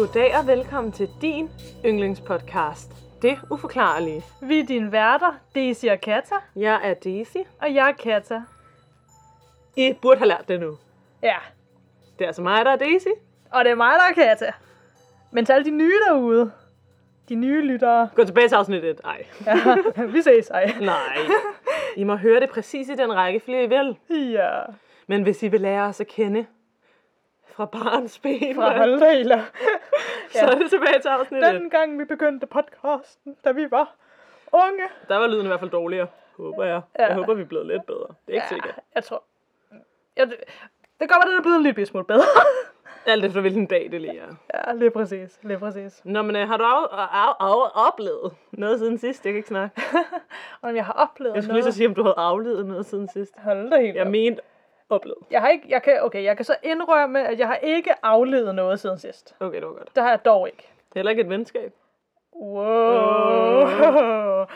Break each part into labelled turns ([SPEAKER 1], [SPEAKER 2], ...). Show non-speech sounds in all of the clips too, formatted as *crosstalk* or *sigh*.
[SPEAKER 1] Goddag og velkommen til din yndlingspodcast, Det Uforklarlige.
[SPEAKER 2] Vi er dine værter, Daisy og Kata,
[SPEAKER 1] Jeg er Daisy.
[SPEAKER 2] og jeg er Kata.
[SPEAKER 1] I burde have lært det nu.
[SPEAKER 2] Ja,
[SPEAKER 1] Det er altså mig, der er Daisy.
[SPEAKER 2] og det er mig, der er Kata. Men til alle de nye derude, de nye lyttere,
[SPEAKER 1] Gå tilbage til afsnit 1. Ej,
[SPEAKER 2] ja, *laughs* vi ses, ej.
[SPEAKER 1] nej. I må høre det præcis i den række, flere I vil.
[SPEAKER 2] Ja,
[SPEAKER 1] Men hvis I vil lære os at kende fra barns ben,
[SPEAKER 2] fra halvdeler. *laughs*
[SPEAKER 1] så er det tilbage til afsnit 1.
[SPEAKER 2] Den gang vi begyndte podcasten, da vi var unge.
[SPEAKER 1] Der var lyden i hvert fald dårligere, håber jeg.
[SPEAKER 2] Ja.
[SPEAKER 1] Jeg håber, vi er blevet lidt bedre. Det er ikke sikkert.
[SPEAKER 2] jeg tror... Jeg, det kan godt være, den er blevet en lille smule bedre. *laughs*
[SPEAKER 1] Alt efter hvilken dag det lige er.
[SPEAKER 2] ja, lige præcis, lige præcis.
[SPEAKER 1] Nå, men øh, har du af, af, af, oplevet noget siden sidst? Jeg kan ikke snakke. *laughs*
[SPEAKER 2] Om jeg har oplevet
[SPEAKER 1] Jeg skulle lige
[SPEAKER 2] noget.
[SPEAKER 1] så sige, om du havde aflevet noget siden sidst.
[SPEAKER 2] Hold da helt
[SPEAKER 1] Jeg
[SPEAKER 2] op.
[SPEAKER 1] mente oplevet.
[SPEAKER 2] Jeg har ikke, jeg kan, okay, jeg kan så indrømme, at jeg har ikke aflevet noget siden sidst.
[SPEAKER 1] Okay, det var godt.
[SPEAKER 2] Det har jeg dog ikke.
[SPEAKER 1] Heller ikke et venskab.
[SPEAKER 2] Wow. *laughs*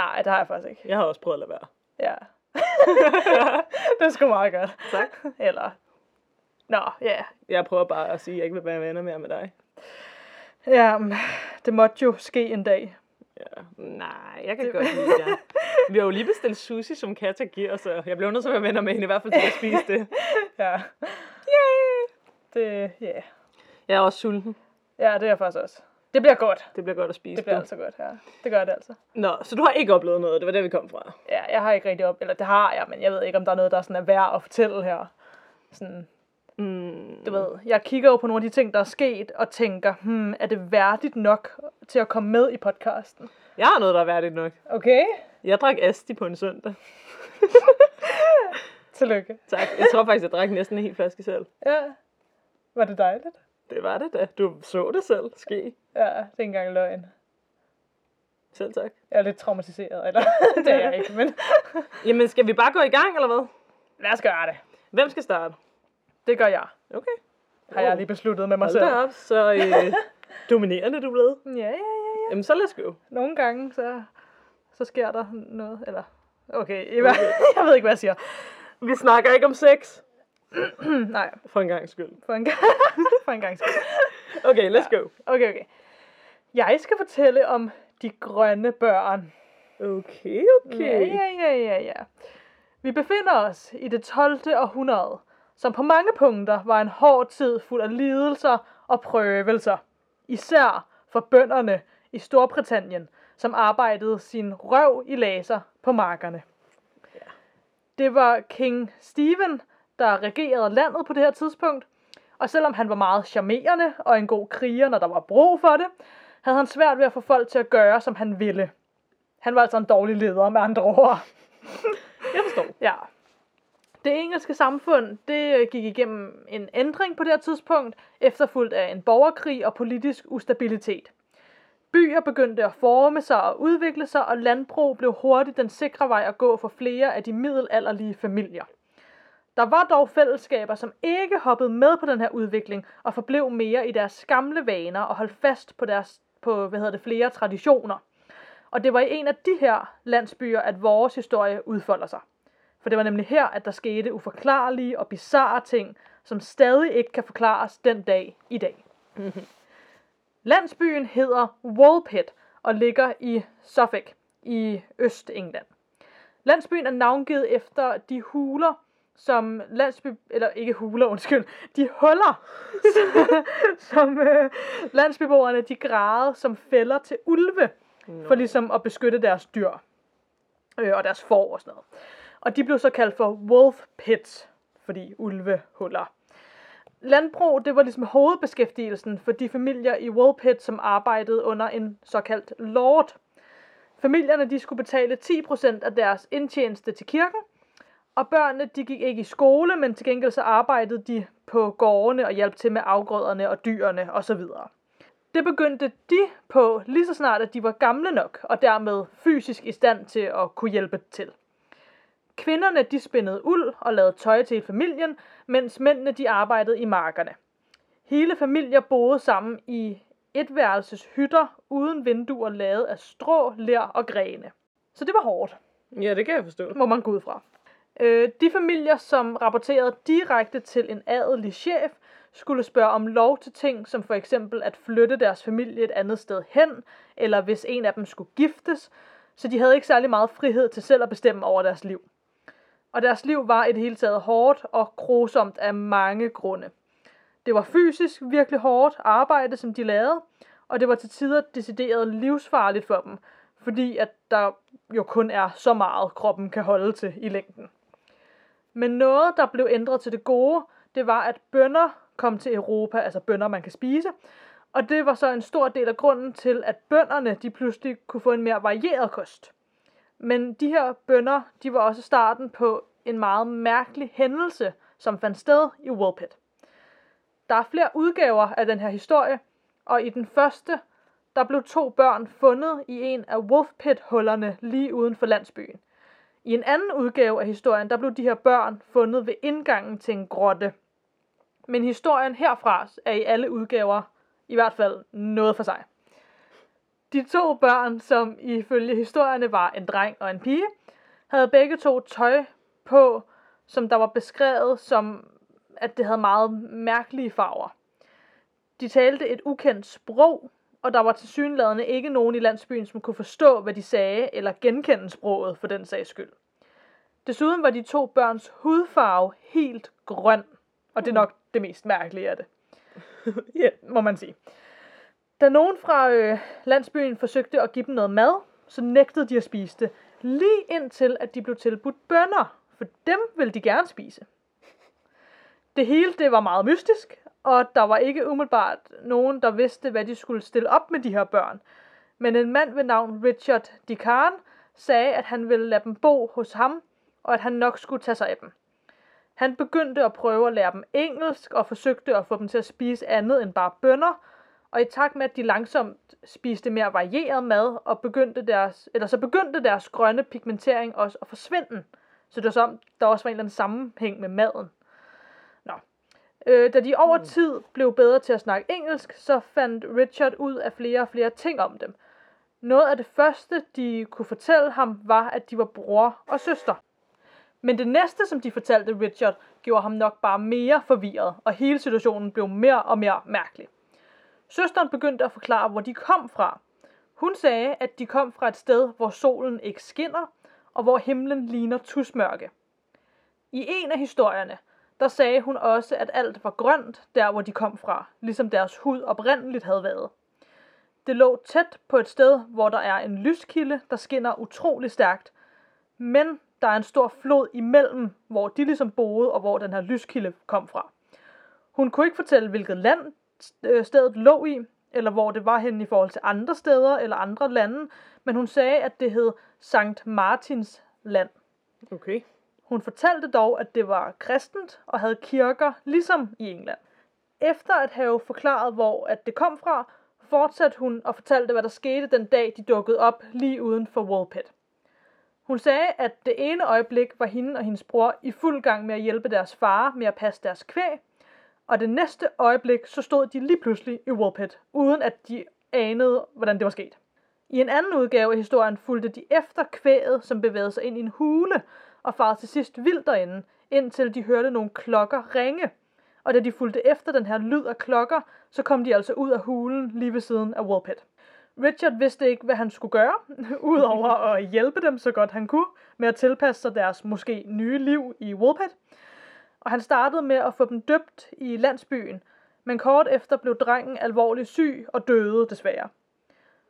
[SPEAKER 2] Nej, det har jeg faktisk ikke.
[SPEAKER 1] Jeg har også prøvet at lade være.
[SPEAKER 2] Ja. *laughs* det er sgu meget godt.
[SPEAKER 1] Tak. *laughs*
[SPEAKER 2] Eller... Nå, ja.
[SPEAKER 1] Jeg prøver bare at sige, at jeg ikke vil være venner mere med dig.
[SPEAKER 2] Ja, det måtte jo ske en dag.
[SPEAKER 1] Ja. Nej, jeg kan godt lide dig. Vi har jo lige bestilt sushi, som Katja giver, så jeg blev nødt til at være venner med hende, i hvert fald til at spise det. *laughs*
[SPEAKER 2] Ja. Yay! Det, ja.
[SPEAKER 1] Jeg er også sulten.
[SPEAKER 2] Ja, det er jeg faktisk også. Det bliver godt.
[SPEAKER 1] Det bliver godt at spise.
[SPEAKER 2] Det bliver
[SPEAKER 1] på.
[SPEAKER 2] altså godt, ja. Det gør det altså.
[SPEAKER 1] Nå, så du har ikke oplevet noget. Det var der, vi kom fra.
[SPEAKER 2] Ja, jeg har ikke rigtig op... Eller det har jeg, men jeg ved ikke, om der er noget, der sådan er værd at fortælle her. Sådan,
[SPEAKER 1] Mm.
[SPEAKER 2] du ved, jeg kigger jo på nogle af de ting, der er sket, og tænker, hmm, er det værdigt nok til at komme med i podcasten?
[SPEAKER 1] Jeg har noget, der er værdigt nok.
[SPEAKER 2] Okay.
[SPEAKER 1] Jeg drak Asti på en søndag. *laughs*
[SPEAKER 2] Tillykke.
[SPEAKER 1] Tak. Jeg tror faktisk, jeg drak næsten en hel flaske selv.
[SPEAKER 2] Ja. Var det dejligt?
[SPEAKER 1] Det var det da. Du så det selv ske.
[SPEAKER 2] Ja, det er ikke engang løgn.
[SPEAKER 1] Selv tak.
[SPEAKER 2] Jeg er lidt traumatiseret, eller *laughs* det er jeg ikke, men
[SPEAKER 1] Jamen, skal vi bare gå i gang, eller hvad?
[SPEAKER 2] lad os gøre det.
[SPEAKER 1] Hvem skal starte?
[SPEAKER 2] Det gør jeg,
[SPEAKER 1] Okay.
[SPEAKER 2] har jeg lige besluttet med mig
[SPEAKER 1] Hold
[SPEAKER 2] selv.
[SPEAKER 1] da op, så øh, *laughs* dominerende du blevet.
[SPEAKER 2] Ja, ja, ja, ja.
[SPEAKER 1] Jamen, så let's go.
[SPEAKER 2] Nogle gange, så, så sker der noget, eller... Okay, jeg, *laughs* jeg ved ikke, hvad jeg siger.
[SPEAKER 1] Vi snakker ikke om sex. *clears throat*
[SPEAKER 2] Nej,
[SPEAKER 1] For en gang skyld.
[SPEAKER 2] for en gang, *laughs* for en gang skyld.
[SPEAKER 1] Okay, let's go.
[SPEAKER 2] Okay, okay. Jeg skal fortælle om de grønne børn.
[SPEAKER 1] Okay, okay.
[SPEAKER 2] Ja, ja, ja, ja, ja. Vi befinder os i det 12. århundrede, som på mange punkter var en hård tid fuld af lidelser og prøvelser. Især for bønderne i Storbritannien, som arbejdede sin røv i laser på markerne. Det var King Stephen, der regerede landet på det her tidspunkt, og selvom han var meget charmerende og en god kriger, når der var brug for det, havde han svært ved at få folk til at gøre, som han ville. Han var altså en dårlig leder, med andre ord.
[SPEAKER 1] Jeg forstår.
[SPEAKER 2] Ja. Det engelske samfund, det øh, gik igennem en ændring på det her tidspunkt, efterfulgt af en borgerkrig og politisk ustabilitet. Byer begyndte at forme sig og udvikle sig, og landbrug blev hurtigt den sikre vej at gå for flere af de middelalderlige familier. Der var dog fællesskaber, som ikke hoppede med på den her udvikling og forblev mere i deres gamle vaner og holdt fast på deres på, hvad hedder det, flere traditioner. Og det var i en af de her landsbyer, at vores historie udfolder sig. For det var nemlig her, at der skete uforklarlige og bizarre ting, som stadig ikke kan forklares den dag i dag. Landsbyen hedder Walpit og ligger i Suffolk i Øst-England. Landsbyen er navngivet efter de huler, som landsby, eller ikke huler, *laughs* undskyld, de huller, *laughs* som øh, landsbyboerne de gravede som fælder til ulve, for ligesom at beskytte deres dyr øh, og deres får og sådan noget. Og de blev så kaldt for wolf pits, fordi ulvehuller. Landbrug, det var ligesom hovedbeskæftigelsen for de familier i Woolpit, som arbejdede under en såkaldt lord. Familierne, de skulle betale 10% af deres indtjeneste til kirken, og børnene, de gik ikke i skole, men til gengæld så arbejdede de på gårdene og hjalp til med afgrøderne og dyrene osv. Det begyndte de på lige så snart, at de var gamle nok, og dermed fysisk i stand til at kunne hjælpe til. Kvinderne de spændede uld og lavede tøj til familien, mens mændene de arbejdede i markerne. Hele familier boede sammen i etværelses hytter uden vinduer lavet af strå, ler og grene. Så det var hårdt,
[SPEAKER 1] Ja, det kan jeg forstå.
[SPEAKER 2] må man gå ud fra. Øh, de familier, som rapporterede direkte til en adelig chef, skulle spørge om lov til ting, som for eksempel at flytte deres familie et andet sted hen, eller hvis en af dem skulle giftes, så de havde ikke særlig meget frihed til selv at bestemme over deres liv. Og deres liv var i det hele taget hårdt og grusomt af mange grunde. Det var fysisk virkelig hårdt arbejde, som de lavede, og det var til tider decideret livsfarligt for dem, fordi at der jo kun er så meget, kroppen kan holde til i længden. Men noget, der blev ændret til det gode, det var, at bønder kom til Europa, altså bønder, man kan spise, og det var så en stor del af grunden til, at bønderne de pludselig kunne få en mere varieret kost. Men de her bønder, de var også starten på en meget mærkelig hændelse, som fandt sted i Woolpit. Der er flere udgaver af den her historie, og i den første, der blev to børn fundet i en af Wolfpit-hullerne lige uden for landsbyen. I en anden udgave af historien, der blev de her børn fundet ved indgangen til en grotte. Men historien herfra er i alle udgaver i hvert fald noget for sig. De to børn, som ifølge historierne var en dreng og en pige, havde begge to tøj på, som der var beskrevet som, at det havde meget mærkelige farver. De talte et ukendt sprog, og der var tilsyneladende ikke nogen i landsbyen, som kunne forstå, hvad de sagde, eller genkende sproget for den sags skyld. Desuden var de to børns hudfarve helt grøn, og det er nok det mest mærkelige af det. *laughs* ja, må man sige. Da nogen fra øh, landsbyen forsøgte at give dem noget mad, så nægtede de at spise det, lige indtil at de blev tilbudt bønner, for dem ville de gerne spise. Det hele det var meget mystisk, og der var ikke umiddelbart nogen, der vidste, hvad de skulle stille op med de her børn. Men en mand ved navn Richard Dican sagde, at han ville lade dem bo hos ham, og at han nok skulle tage sig af dem. Han begyndte at prøve at lære dem engelsk og forsøgte at få dem til at spise andet end bare bønner, og i takt med, at de langsomt spiste mere varieret mad, og begyndte deres, eller så begyndte deres grønne pigmentering også at forsvinde. Så det var som, der også var en eller anden sammenhæng med maden. Nå. Øh, da de over tid blev bedre til at snakke engelsk, så fandt Richard ud af flere og flere ting om dem. Noget af det første, de kunne fortælle ham, var, at de var bror og søster. Men det næste, som de fortalte Richard, gjorde ham nok bare mere forvirret, og hele situationen blev mere og mere mærkelig. Søsteren begyndte at forklare, hvor de kom fra. Hun sagde, at de kom fra et sted, hvor solen ikke skinner, og hvor himlen ligner tusmørke. I en af historierne, der sagde hun også, at alt var grønt der, hvor de kom fra, ligesom deres hud oprindeligt havde været. Det lå tæt på et sted, hvor der er en lyskilde, der skinner utrolig stærkt, men der er en stor flod imellem, hvor de ligesom boede, og hvor den her lyskilde kom fra. Hun kunne ikke fortælle, hvilket land stedet lå i, eller hvor det var henne i forhold til andre steder eller andre lande, men hun sagde, at det hed Sankt Martins land.
[SPEAKER 1] Okay.
[SPEAKER 2] Hun fortalte dog, at det var kristent og havde kirker, ligesom i England. Efter at have forklaret, hvor at det kom fra, fortsatte hun og fortalte, hvad der skete den dag, de dukkede op lige uden for Woolpit. Hun sagde, at det ene øjeblik var hende og hendes bror i fuld gang med at hjælpe deres far med at passe deres kvæg, og det næste øjeblik, så stod de lige pludselig i Woolpit, uden at de anede, hvordan det var sket. I en anden udgave af historien fulgte de efter kvæget, som bevægede sig ind i en hule, og farede til sidst vildt derinde, indtil de hørte nogle klokker ringe. Og da de fulgte efter den her lyd af klokker, så kom de altså ud af hulen lige ved siden af Woolpit. Richard vidste ikke, hvad han skulle gøre, *laughs* udover at hjælpe dem så godt han kunne med at tilpasse sig deres måske nye liv i Woolpit. Og han startede med at få dem døbt i landsbyen, men kort efter blev drengen alvorligt syg og døde desværre.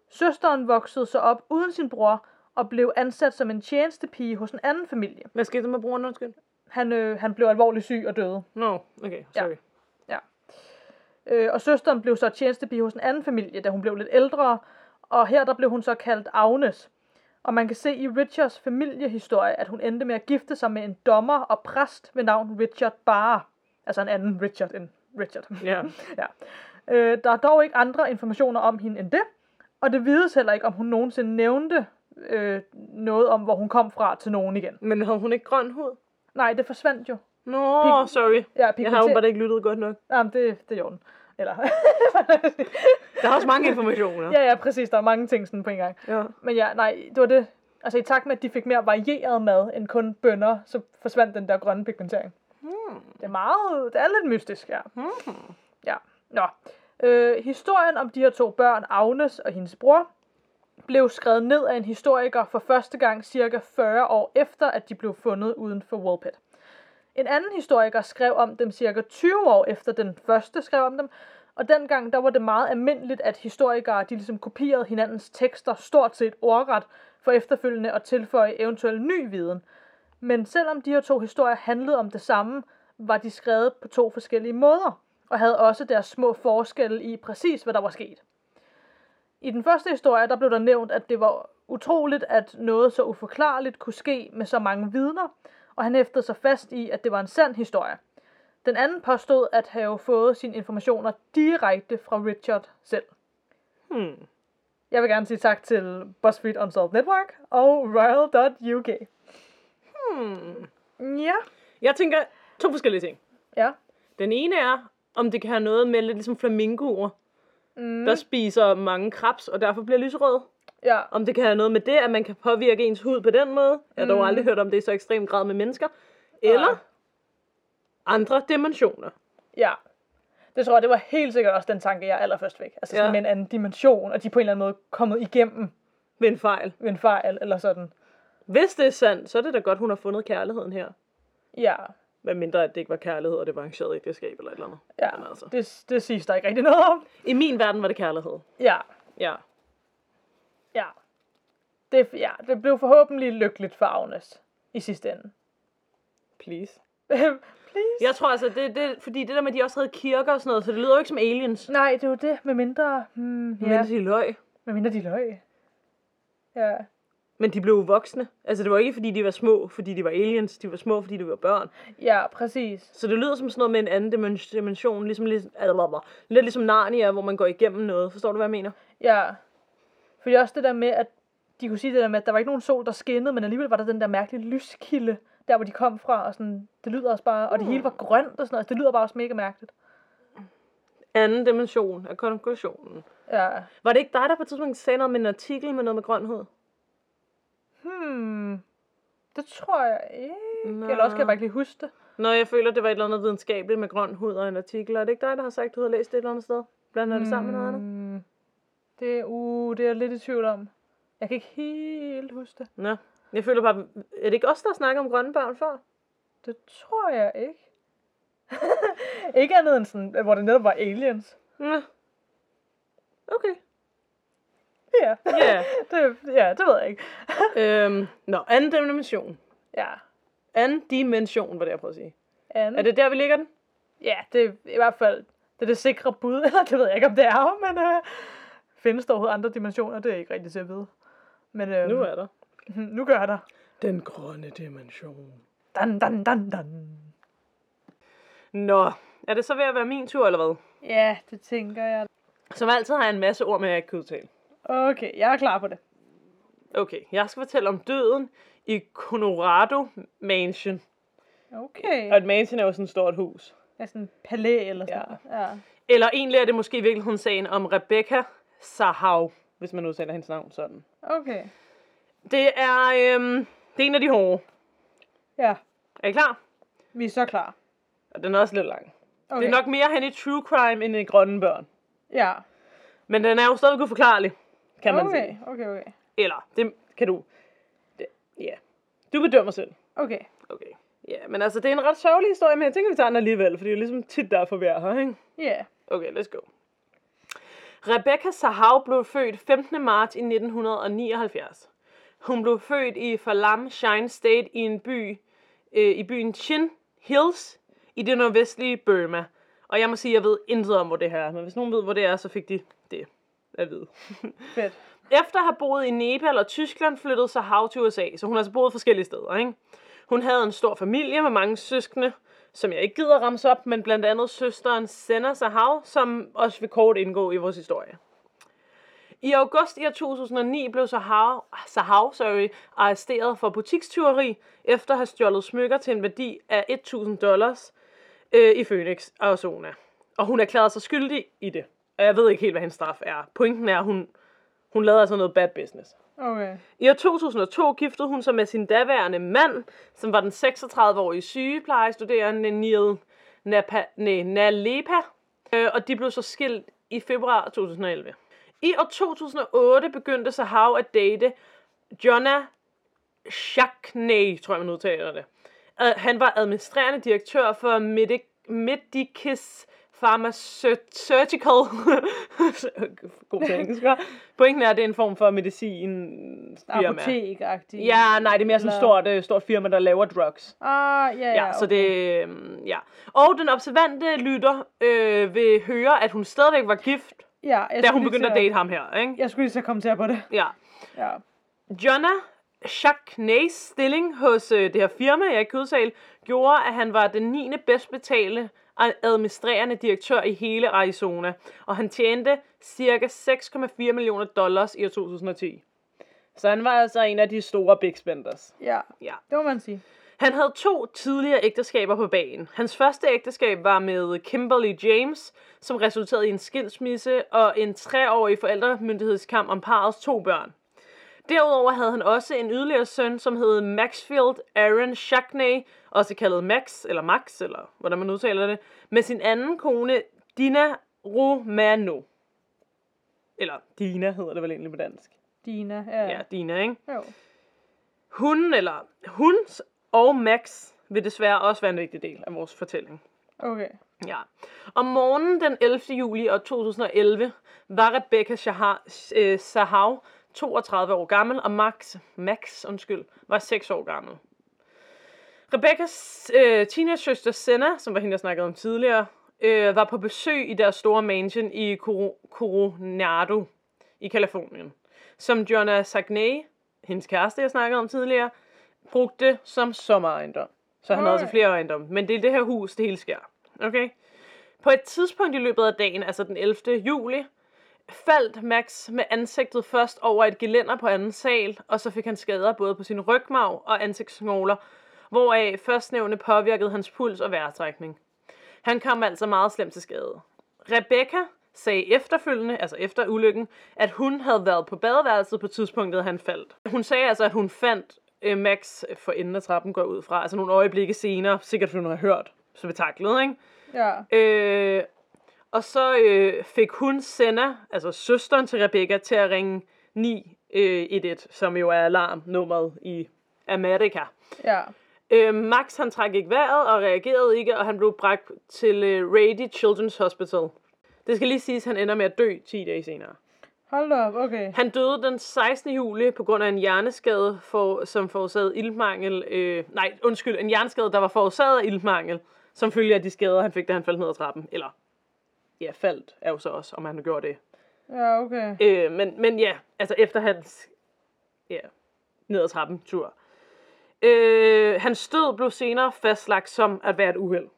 [SPEAKER 2] Søsteren voksede så op uden sin bror og blev ansat som en tjenestepige hos en anden familie.
[SPEAKER 1] Hvad skete der med broren, undskyld?
[SPEAKER 2] Han, øh, han blev alvorligt syg og døde.
[SPEAKER 1] Nå, no, okay, sorry.
[SPEAKER 2] Ja. Øh, og søsteren blev så tjenestepige hos en anden familie, da hun blev lidt ældre, og her der blev hun så kaldt Agnes. Og man kan se i Richards familiehistorie, at hun endte med at gifte sig med en dommer og præst ved navn Richard Barr. Altså en anden Richard end Richard.
[SPEAKER 1] Ja. *laughs*
[SPEAKER 2] ja. Øh, der er dog ikke andre informationer om hende end det, og det vides heller ikke, om hun nogensinde nævnte øh, noget om, hvor hun kom fra til nogen igen.
[SPEAKER 1] Men havde hun ikke grøn hud?
[SPEAKER 2] Nej, det forsvandt jo.
[SPEAKER 1] Nå, Pig- sorry.
[SPEAKER 2] Ja,
[SPEAKER 1] jeg har jo bare ikke lyttet godt nok.
[SPEAKER 2] Jamen, det, det gjorde den. Eller... *laughs*
[SPEAKER 1] der er også mange informationer.
[SPEAKER 2] ja, ja, præcis. Der er mange ting sådan på en gang.
[SPEAKER 1] Ja.
[SPEAKER 2] Men ja, nej, det var det. Altså i takt med, at de fik mere varieret mad end kun bønder, så forsvandt den der grønne pigmentering.
[SPEAKER 1] Hmm.
[SPEAKER 2] Det er meget, det er lidt mystisk, ja.
[SPEAKER 1] Hmm.
[SPEAKER 2] Ja, nå. Øh, historien om de her to børn, Agnes og hendes bror, blev skrevet ned af en historiker for første gang cirka 40 år efter, at de blev fundet uden for Woolpit. En anden historiker skrev om dem cirka 20 år efter den første skrev om dem, og dengang der var det meget almindeligt, at historikere de ligesom kopierede hinandens tekster stort set ordret, for efterfølgende at tilføje eventuel ny viden. Men selvom de her to historier handlede om det samme, var de skrevet på to forskellige måder, og havde også deres små forskelle i præcis, hvad der var sket. I den første historie, der blev der nævnt, at det var utroligt, at noget så uforklarligt kunne ske med så mange vidner, og han hæftede sig fast i, at det var en sand historie. Den anden påstod at have fået sine informationer direkte fra Richard selv.
[SPEAKER 1] Hmm.
[SPEAKER 2] Jeg vil gerne sige tak til BuzzFeed Unsolved Network og Royal.uk.
[SPEAKER 1] Hmm.
[SPEAKER 2] Ja.
[SPEAKER 1] Jeg tænker to forskellige ting.
[SPEAKER 2] Ja.
[SPEAKER 1] Den ene er, om det kan have noget med lidt ligesom flamingoer,
[SPEAKER 2] Mm.
[SPEAKER 1] der spiser mange krebs, og derfor bliver lyserød.
[SPEAKER 2] Ja.
[SPEAKER 1] Om det kan have noget med det, at man kan påvirke ens hud på den måde. Jeg har dog
[SPEAKER 2] Mm.
[SPEAKER 1] aldrig hørt om det i så ekstrem grad med mennesker. Eller
[SPEAKER 2] Nej.
[SPEAKER 1] andre dimensioner.
[SPEAKER 2] Ja. Det tror jeg, det var helt sikkert også den tanke, jeg allerførst fik. Altså sådan
[SPEAKER 1] Ja.
[SPEAKER 2] med en anden dimension, og de på en eller anden måde kommet igennem
[SPEAKER 1] Ved en fejl.
[SPEAKER 2] ved en fejl, eller sådan.
[SPEAKER 1] Hvis det er sandt, så er det da godt, hun har fundet kærligheden her.
[SPEAKER 2] Ja.
[SPEAKER 1] Hvad mindre, at det ikke var kærlighed, og det var arrangeret ægteskab eller et eller andet.
[SPEAKER 2] Ja,
[SPEAKER 1] Men altså.
[SPEAKER 2] det, det siges der ikke rigtig noget om.
[SPEAKER 1] I min verden var det kærlighed.
[SPEAKER 2] Ja,
[SPEAKER 1] Ja.
[SPEAKER 2] Ja. Det, ja, det blev forhåbentlig lykkeligt for Agnes i sidste ende.
[SPEAKER 1] Please. *laughs*
[SPEAKER 2] Please.
[SPEAKER 1] Jeg tror altså, det, det, fordi det der med, at de også havde kirker og sådan noget, så det lyder jo ikke som aliens.
[SPEAKER 2] Nej, det er jo det, med mindre, hmm,
[SPEAKER 1] Ja.
[SPEAKER 2] ja,
[SPEAKER 1] Men de løg.
[SPEAKER 2] med mindre de løg. Ja,
[SPEAKER 1] Men de blev jo voksne. Altså, det var ikke, fordi de var små, fordi de var aliens. De var små, fordi de var børn.
[SPEAKER 2] ja, præcis.
[SPEAKER 1] Så det lyder som sådan noget med en anden dimen- dimension. Ligesom, ligesom, lidt ligesom Narnia, hvor man går igennem noget. Forstår du, hvad jeg mener?
[SPEAKER 2] Ja. Fordi også det der med, at de kunne sige det der med, at der var ikke nogen sol, der skinnede, men alligevel var der den der mærkelige lyskilde, der hvor de kom fra, og sådan, det lyder også bare, og det hele var grønt og sådan noget, altså, det lyder bare også mega mærkeligt.
[SPEAKER 1] Anden dimension af konklusionen.
[SPEAKER 2] Ja.
[SPEAKER 1] Var det ikke dig, der på et tidspunkt sagde noget med en artikel med noget med grønhed?
[SPEAKER 2] Hmm. Det tror jeg ikke.
[SPEAKER 1] Nå.
[SPEAKER 2] Eller også kan jeg bare ikke lige huske det.
[SPEAKER 1] Nå, jeg føler, det var et eller andet videnskabeligt med grøn hud og en artikel. Er det ikke dig, der har sagt, du har læst det et eller andet sted? Blander det sammen med noget andet?
[SPEAKER 2] Det, er- uh, det er jeg lidt i tvivl om. Jeg kan ikke helt huske det.
[SPEAKER 1] Nå. Jeg føler bare, er det ikke os, der snakker om grønne børn før?
[SPEAKER 2] Det tror jeg ikke. *laughs* ikke andet end sådan, hvor det netop var aliens.
[SPEAKER 1] Nå. Okay.
[SPEAKER 2] Ja.
[SPEAKER 1] Ja. *laughs*
[SPEAKER 2] det, ja, det ved jeg ikke. *laughs*
[SPEAKER 1] øhm, nå, anden dimension.
[SPEAKER 2] Ja.
[SPEAKER 1] Anden dimension, var det, jeg prøvede at sige.
[SPEAKER 2] Anden.
[SPEAKER 1] Er det der, vi ligger den?
[SPEAKER 2] Ja, det er i hvert fald det, er det sikre bud. Eller det ved jeg ikke, om det er, men øh, findes der overhovedet andre dimensioner? Det er ikke rigtig til at vide. Men øh,
[SPEAKER 1] Nu er der.
[SPEAKER 2] nu gør der.
[SPEAKER 1] Den grønne dimension.
[SPEAKER 2] Dan, dan, dan, dan.
[SPEAKER 1] Nå, er det så ved at være min tur, eller hvad?
[SPEAKER 2] Ja, det tænker jeg.
[SPEAKER 1] Som altid har jeg en masse ord med, jeg ikke kan udtale.
[SPEAKER 2] Okay, jeg er klar på det.
[SPEAKER 1] Okay, jeg skal fortælle om døden i Colorado Mansion.
[SPEAKER 2] Okay.
[SPEAKER 1] Og et mansion er jo sådan et stort hus.
[SPEAKER 2] Ja, sådan en palæ eller sådan
[SPEAKER 1] Ja.
[SPEAKER 2] noget. Ja.
[SPEAKER 1] Eller egentlig er det måske i virkeligheden sagen om Rebecca Sahau, hvis man udtaler hendes navn sådan.
[SPEAKER 2] Okay.
[SPEAKER 1] Det er, øhm, det er en af de hårde.
[SPEAKER 2] Ja,
[SPEAKER 1] Er I klar?
[SPEAKER 2] vi er så klar.
[SPEAKER 1] Og den er også lidt lang.
[SPEAKER 2] Okay.
[SPEAKER 1] Det er nok mere hen i true crime end i grønne børn.
[SPEAKER 2] Ja.
[SPEAKER 1] Men den er jo stadig uforklarlig, kan man
[SPEAKER 2] okay,
[SPEAKER 1] sige.
[SPEAKER 2] okay, okay.
[SPEAKER 1] Eller, det kan du... Det, ja. Du bedømmer selv.
[SPEAKER 2] Okay.
[SPEAKER 1] Okay. Ja, men altså, det er en ret sørgelig historie, men jeg tænker, vi tager den alligevel, for det er jo ligesom tit derfor, vi er her, ikke?
[SPEAKER 2] Ja. Yeah.
[SPEAKER 1] Okay, let's go. Rebecca Sahau blev født 15. marts i 1979. Hun blev født i Falam Shine State i en by øh, i byen Chin Hills i det nordvestlige Burma. Og jeg må sige, at jeg ved intet om, hvor det her er, men hvis nogen ved, hvor det er, så fik de det at vide. *laughs*
[SPEAKER 2] Fedt.
[SPEAKER 1] Efter at have boet i Nepal og Tyskland, flyttede Sahau til USA, så hun har altså boet forskellige steder, ikke? Hun havde en stor familie med mange søskende, som jeg ikke gider ramse op, men blandt andet søsteren Senna Sahau, som også vil kort indgå i vores historie. I august i 2009 blev Sahau, Sahau sorry, arresteret for butikstyveri, efter at have stjålet smykker til en værdi af 1000 dollars øh, i Phoenix, Arizona. Og hun erklærede sig skyldig i det. Og jeg ved ikke helt, hvad hendes straf er. Pointen er, at hun, Hun lavede altså noget bad business.
[SPEAKER 2] Okay.
[SPEAKER 1] I år 2002 giftede hun sig med sin daværende mand, som var den 36-årige sygeplejestuderende Neil Napa, nej, Nalepa, øh, og de blev så skilt i februar 2011. I år 2008 begyndte Sahau at date Jonna Chakney, tror jeg man udtaler det. Han var administrerende direktør for Medic- Pharmaceutical. *laughs* God til engelsk? Pointen er, at det er en form for medicin firma.
[SPEAKER 2] Apotek-agtigt.
[SPEAKER 1] Ja, nej, det er mere sådan et stort, øh, stort firma, der laver drugs.
[SPEAKER 2] Ah, ja, ja.
[SPEAKER 1] Ja, så det, øhm, ja. Og den observante lytter øh, vil høre, at hun stadigvæk var gift,
[SPEAKER 2] Ja, jeg
[SPEAKER 1] da hun begyndte
[SPEAKER 2] til
[SPEAKER 1] at date ham her, ikke?
[SPEAKER 2] Jeg skulle lige så kommentere på det.
[SPEAKER 1] Ja.
[SPEAKER 2] Ja.
[SPEAKER 1] Jonna Shackneys stilling hos øh, det her firma, jeg kan udtale, gjorde, at han var den 9. bedst betalte administrerende direktør i hele Arizona, og han tjente cirka 6,4 millioner dollars i år 2010. Så han var altså en af de store big spenders.
[SPEAKER 2] Ja,
[SPEAKER 1] Ja.
[SPEAKER 2] det må man sige.
[SPEAKER 1] Han havde to tidligere ægteskaber på banen. Hans første ægteskab var med Kimberly James, som resulterede i en skilsmisse og en treårig forældremyndighedskamp om parets to børn. Derudover havde han også en yderligere søn, som hed Maxfield Aaron Shackney, også kaldet Max, eller Max, eller hvordan man udtaler det, med sin anden kone, Dina Romano. Eller Dina hedder det vel egentlig på dansk.
[SPEAKER 2] Dina, ja.
[SPEAKER 1] Ja, Dina, ikke?
[SPEAKER 2] Jo.
[SPEAKER 1] Hun, eller hun og Max vil desværre også være en vigtig del af vores fortælling.
[SPEAKER 2] Okay.
[SPEAKER 1] Ja. Om morgenen den 11. juli år 2011 var Rebecca Shahar, øh, Sahav 32 år gammel, og Max, Max undskyld, var 6 år gammel. Rebeccas øh, teenage-søster Senna, som var hende, jeg snakkede om tidligere, øh, var på besøg i deres store mansion i Coro- Coronado i Kalifornien, som Jonna Sagnay, hendes kæreste, jeg snakkede om tidligere, brugte som sommerejendom. Så han havde altså flere ejendomme. Men det er det her hus, det hele sker. Okay? På et tidspunkt i løbet af dagen, altså den 11. juli, faldt Max med ansigtet først over et gelænder på anden sal, og så fik han skader både på sin rygmarv og ansigtsknogler, hvoraf førstnævne påvirkede hans puls og vejrtrækning. Han kom altså meget slemt til skade. Rebecca sagde efterfølgende, altså efter ulykken, at hun havde været på badeværelset på tidspunktet, han faldt. Hun sagde altså, at hun fandt øh, Max for enden af trappen går ud fra, altså nogle øjeblikke senere, sikkert fordi hun har hørt spektaklet, ikke?
[SPEAKER 2] Ja.
[SPEAKER 1] Øh, og så øh, fik hun Senna, altså søsteren til Rebecca, til at ringe 911, som jo er alarmnummeret i Amerika.
[SPEAKER 2] Ja.
[SPEAKER 1] Øh, Max han trak ikke vejret og reagerede ikke, og han blev bragt til øh, Rady Children's Hospital. Det skal lige siges, at han ender med at dø 10 dage senere.
[SPEAKER 2] Hold da op, okay.
[SPEAKER 1] Han døde den 16. juli på grund af en hjerneskade, for, som forårsagede iltmangel. Øh, nej, undskyld, en hjerneskade, der var forårsaget af iltmangel, som følge af de skader, han fik, da han faldt ned ad trappen. Eller, ja, faldt er jo så også, om han gjorde det.
[SPEAKER 2] Ja, okay.
[SPEAKER 1] Øh, men, men ja, altså efter hans ja, ned ad trappen tur. Øh, hans død blev senere fastlagt som at være et uheld.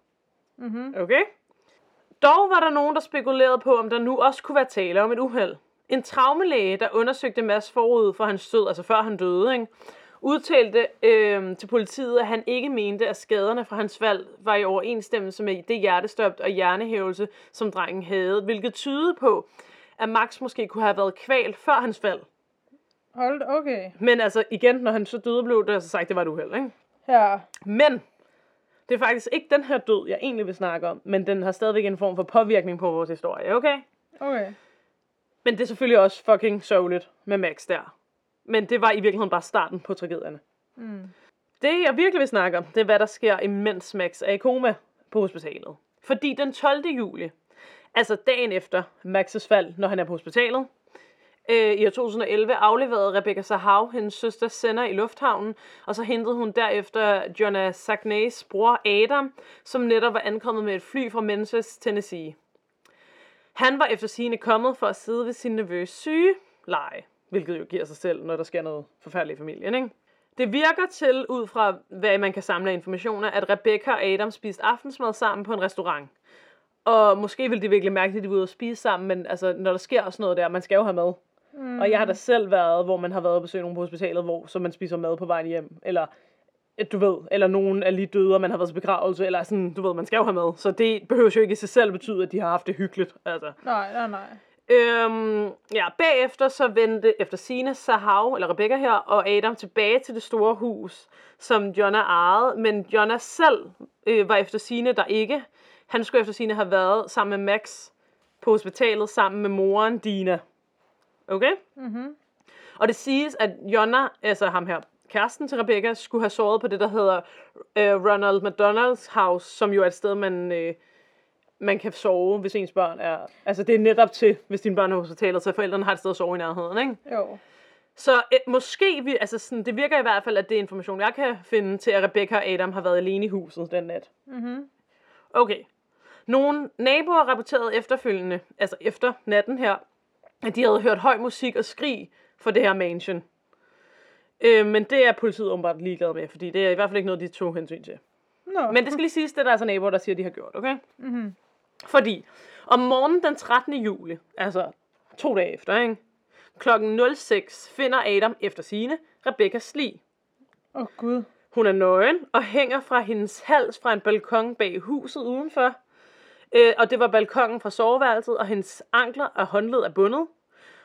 [SPEAKER 2] Mhm.
[SPEAKER 1] Okay? Dog var der nogen, der spekulerede på, om der nu også kunne være tale om et uheld. En traumelæge, der undersøgte Mads forud for hans død, altså før han døde, ikke? Udtalte øh, til politiet, at han ikke mente, at skaderne fra hans fald var i overensstemmelse med det hjertestop og hjernehævelse, som drengen havde, hvilket tydede på, at Max måske kunne have været kvalt før hans fald.
[SPEAKER 2] Hold okay.
[SPEAKER 1] Men altså igen, når han så døde, blev det altså sagt, det var et uheld, ikke?
[SPEAKER 2] Ja.
[SPEAKER 1] Men det er faktisk ikke den her død, jeg egentlig vil snakke om, men den har stadigvæk en form for påvirkning på vores historie, okay?
[SPEAKER 2] Okay.
[SPEAKER 1] Men det er selvfølgelig også fucking sørgeligt med Max der. Men det var i virkeligheden bare starten på tragedierne.
[SPEAKER 2] Mm.
[SPEAKER 1] Det jeg virkelig vil snakke om, det er hvad der sker, imens Max er i koma på hospitalet. Fordi den 12. juli, altså dagen efter Maxes fald, når han er på hospitalet, øh, i år 2011 afleverede Rebecca Sahav hendes søster Senna i lufthavnen, og så hentede hun derefter Jonna Sagnays bror Adam, som netop var ankommet med et fly fra Memphis, Tennessee. Han var efter sigende kommet for at sidde ved sin nervøs syge leje, hvilket jo giver sig selv, når der sker noget forfærdeligt i familien, ikke? Det virker til, ud fra hvad man kan samle af informationer, at Rebecca og Adam spiste aftensmad sammen på en restaurant. Og måske ville de virkelig mærke, at de var ude at spise sammen, men altså, når der sker sådan noget der, man skal jo have mad. Mm. Og jeg har da selv været, hvor man har været og besøgt nogen på hospitalet, hvor så man spiser mad på vejen hjem. Eller, du ved, eller nogen er lige døde, og man har været til begravelse, eller sådan, du ved, man skal jo have mad. Så det behøver jo ikke i sig selv betyde, at de har haft det hyggeligt. Altså.
[SPEAKER 2] Nej, nej, nej.
[SPEAKER 1] Øhm, ja, bagefter så vendte efter sine Sahav, eller Rebecca her, og Adam tilbage til det store hus, som Jonna ejede, men Jonna selv øh, var efter sine der ikke. Han skulle efter sine have været sammen med Max på hospitalet sammen med moren Dina. Okay?
[SPEAKER 2] Mhm.
[SPEAKER 1] Og det siges, at Jonna, altså ham her, kæresten til Rebecca, skulle have sovet på det, der hedder øh, Ronald McDonald's House, som jo er et sted, man, øh, man kan sove, hvis ens børn er... Altså, det er netop til, hvis dine børn er hospitalet, så forældrene har et sted at sove i nærheden, ikke?
[SPEAKER 2] Jo.
[SPEAKER 1] Så øh, måske, vi, altså sådan, det virker i hvert fald, at det er information, jeg kan finde til, at Rebecca og Adam har været alene i huset den nat.
[SPEAKER 2] Mhm.
[SPEAKER 1] Okay. Nogle naboer rapporterede efterfølgende, altså efter natten her, at de havde hørt høj musik og skrig for det her mansion. Øh, men det er politiet åbenbart ligeglade med, fordi det er i hvert fald ikke noget, de tog hensyn til.
[SPEAKER 2] Nå.
[SPEAKER 1] Men det skal lige siges, det er der altså naboer, der siger, at de har gjort, okay?
[SPEAKER 2] Mhm.
[SPEAKER 1] Fordi om morgenen den 13. juli, altså to dage efter, ikke? klokken 06 finder Adam efter sine Rebecca's lig.
[SPEAKER 2] Åh, oh, Gud.
[SPEAKER 1] Hun er nøgen og hænger fra hendes hals fra en balkon bag huset udenfor. Øh, og det var balkongen fra soveværelset, og hendes ankler og håndled er bundet.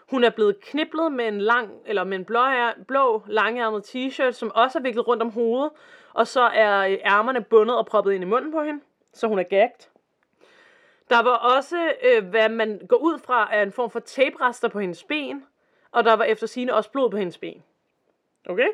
[SPEAKER 1] Hun er blevet kniblet med en lang, eller med en blå, blå langærmet t-shirt, som også er viklet rundt om hovedet. Og så er øh, ærmerne bundet og proppet ind i munden på hende, så hun er gagt. Der var også, øh, hvad man går ud fra, er en form for taperester på hendes ben. Og der var efter sine også blod på hendes ben. Okay?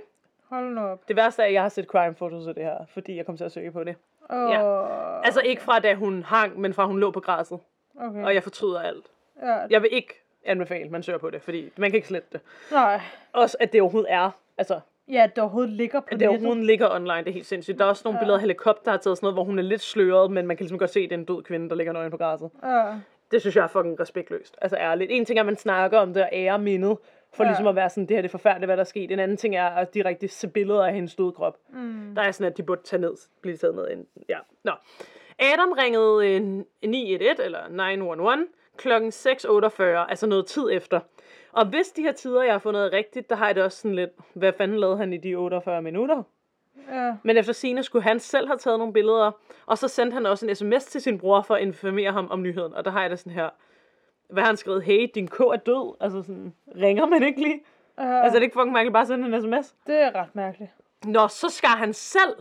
[SPEAKER 2] Hold nu op.
[SPEAKER 1] Det værste er, at jeg har set crime photos af det her, fordi jeg kom til at søge på det.
[SPEAKER 2] Oh,
[SPEAKER 1] Ja. Altså ikke fra da hun hang, men fra hun lå på græsset.
[SPEAKER 2] Okay.
[SPEAKER 1] Og jeg fortryder alt.
[SPEAKER 2] Ja.
[SPEAKER 1] Jeg vil ikke anbefale, at man søger på det, fordi man kan ikke slette det.
[SPEAKER 2] Nej.
[SPEAKER 1] Også at det overhovedet er, altså,
[SPEAKER 2] Ja, at det overhovedet ligger på
[SPEAKER 1] det
[SPEAKER 2] nettet.
[SPEAKER 1] overhovedet ligger online, det er helt sindssygt. Der er også nogle
[SPEAKER 2] Ja.
[SPEAKER 1] billeder af helikopter, der har taget sådan noget, hvor hun er lidt sløret, men man kan ligesom godt se, at det er en død kvinde, der ligger nøgen på græsset.
[SPEAKER 2] Ja.
[SPEAKER 1] Det synes jeg er fucking respektløst. Altså ærligt. En ting er, at man snakker om det og ærer mindet, for
[SPEAKER 2] Ja.
[SPEAKER 1] ligesom at være sådan, det her det er forfærdeligt, hvad der er sket. En anden ting er at direkte se billeder af hendes døde krop.
[SPEAKER 2] Mm.
[SPEAKER 1] Der er sådan, at de burde tage ned, blive taget ned. ind. Ja. Nå. Adam ringede øh, 911, eller 911, klokken 6.48, altså noget tid efter. Og hvis de her tider, jeg har fundet rigtigt, der har jeg det også sådan lidt, hvad fanden lavede han i de 48 minutter?
[SPEAKER 2] Ja.
[SPEAKER 1] Men efter sine skulle han selv have taget nogle billeder, og så sendte han også en sms til sin bror for at informere ham om nyheden. Og der har jeg det sådan her, hvad har han skrevet? Hey, din ko er død. Altså sådan, ringer man ikke lige?
[SPEAKER 2] ja.
[SPEAKER 1] Altså, det er ikke fucking mærkeligt bare at sende en sms.
[SPEAKER 2] det er ret mærkeligt.
[SPEAKER 1] Nå, så skar han selv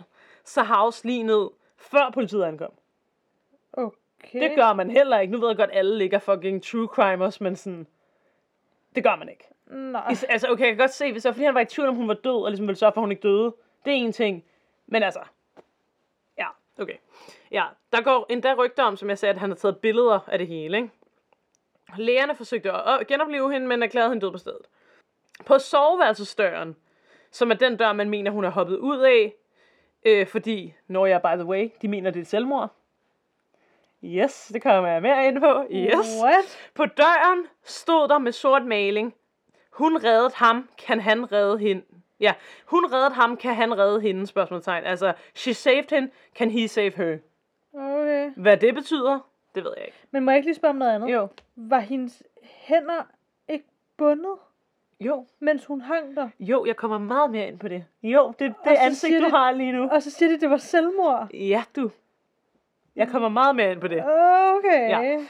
[SPEAKER 1] Sahaus lige ned, før politiet ankom.
[SPEAKER 2] Okay.
[SPEAKER 1] Det gør man heller ikke. Nu ved jeg godt, alle ligger fucking true crimers, men sådan... Det gør man ikke.
[SPEAKER 2] Nej.
[SPEAKER 1] Is- Altså, okay, jeg kan godt se, hvis det var, fordi han var i tvivl om, hun var død, og ligesom ville sørge for, at hun ikke døde. Det er en ting. Men altså... Ja, okay. Ja, der går endda rygter om, som jeg sagde, at han har taget billeder af det hele, ikke? Lægerne forsøgte at genopleve hende, men erklærede hende død på stedet. På soveværelsesdøren, som er den dør, man mener, hun er hoppet ud af, øh, fordi, når jeg by the way, de mener, det er selvmord. Yes, det kommer jeg mere ind på. Yes.
[SPEAKER 2] What?
[SPEAKER 1] På døren stod der med sort maling. Hun reddede ham, kan han redde hende? Ja, hun reddede ham, kan han redde hende? Spørgsmålstegn. Altså, she saved him, can he save her?
[SPEAKER 2] Okay.
[SPEAKER 1] Hvad det betyder, det ved jeg ikke.
[SPEAKER 2] Men må jeg ikke lige spørge om noget andet?
[SPEAKER 1] Jo.
[SPEAKER 2] Var hendes hænder ikke bundet,
[SPEAKER 1] Jo,
[SPEAKER 2] mens hun hang der?
[SPEAKER 1] jo, jeg kommer meget mere ind på det. Jo, det,
[SPEAKER 2] Og
[SPEAKER 1] det ansigt, du
[SPEAKER 2] det-
[SPEAKER 1] har lige nu.
[SPEAKER 2] Og så siger de, at det var selvmord.
[SPEAKER 1] Ja, du. Jeg kommer meget mere ind på det.
[SPEAKER 2] Okay.
[SPEAKER 1] Ja.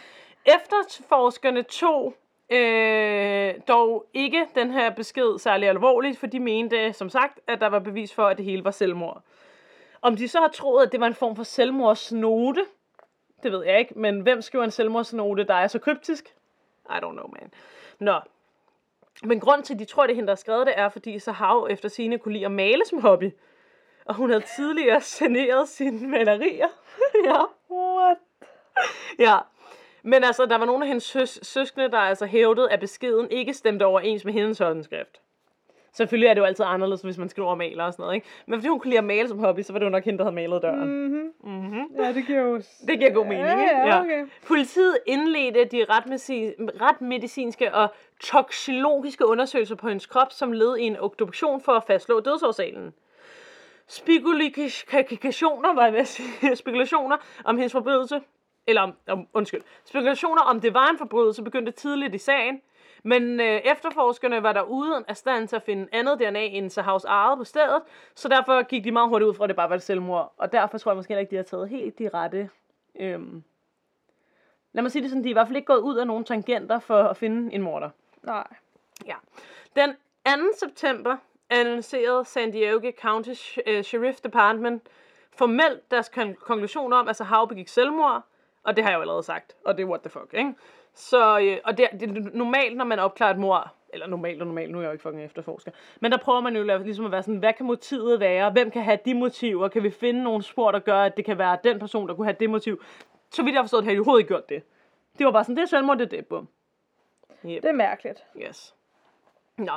[SPEAKER 1] Efterforskerne tog øh, dog ikke den her besked særlig alvorligt, for de mente, som sagt, at der var bevis for, at det hele var selvmord. Om de så har troet, at det var en form for selvmordsnote, det ved jeg ikke, men hvem skriver en selvmordsnote, der er så kryptisk? I don't know, man. Nå. Men grund til, at de tror, det er hende, der har skrevet det, er, fordi Sahav efter sine kunne lide at male som hobby. Og hun havde tidligere saneret sine malerier. *laughs* ja.
[SPEAKER 2] What?
[SPEAKER 1] Ja. Men altså, der var nogle af hendes søs- søskende, der altså hævdede, at beskeden ikke stemte overens med hendes håndskrift. Selvfølgelig er det jo altid anderledes, hvis man skriver og maler og sådan noget, ikke? Men fordi hun kunne lide at male som hobby, så var det jo nok hende, der havde malet døren.
[SPEAKER 2] Mhm.
[SPEAKER 1] Mm-hmm.
[SPEAKER 2] Ja, det giver jo...
[SPEAKER 1] Det giver god mening,
[SPEAKER 2] ja,
[SPEAKER 1] ikke?
[SPEAKER 2] Ja, okay.
[SPEAKER 1] Politiet indledte de retmedici- retmedicinske og toksologiske undersøgelser på hendes krop, som led i en obduktion for at fastslå dødsårsagen. Spekulationer, var jeg ved at sige, *laughs* spekulationer om hendes forbrydelse, eller om, om, undskyld, spekulationer om det var en forbrydelse begyndte tidligt i sagen, men øh, efterforskerne var der uden af stand til at finde andet DNA end Sahavs eget på stedet, så derfor gik de meget hurtigt ud fra, at det bare var et selvmord, og derfor tror jeg måske heller ikke, de har taget helt de rette øhm, lad mig sige det sådan, de er i hvert fald ikke gået ud af nogle tangenter for at finde en morder.
[SPEAKER 2] Nej.
[SPEAKER 1] Ja. Den 2. september annoncerede San Diego County øh, Sheriff Department formelt deres kon- konklusion om, at Sahau begik selvmord, og det har jeg jo allerede sagt, og det er what the fuck, ikke? Så, øh, og det, det er normalt, når man opklarer et mord, eller normalt og normalt, nu er jeg jo ikke fucking efterforsker, men der prøver man jo ligesom at være sådan, hvad kan motivet være? Hvem kan have de motiver? Kan vi finde nogle spor, der gør, at det kan være den person, der kunne have det motiv? Så vidt jeg har forstået, har de overhovedet ikke gjort det. Det var bare sådan, det er selvmord, det er det, bum. Yep.
[SPEAKER 2] Det er mærkeligt.
[SPEAKER 1] Yes. Nå.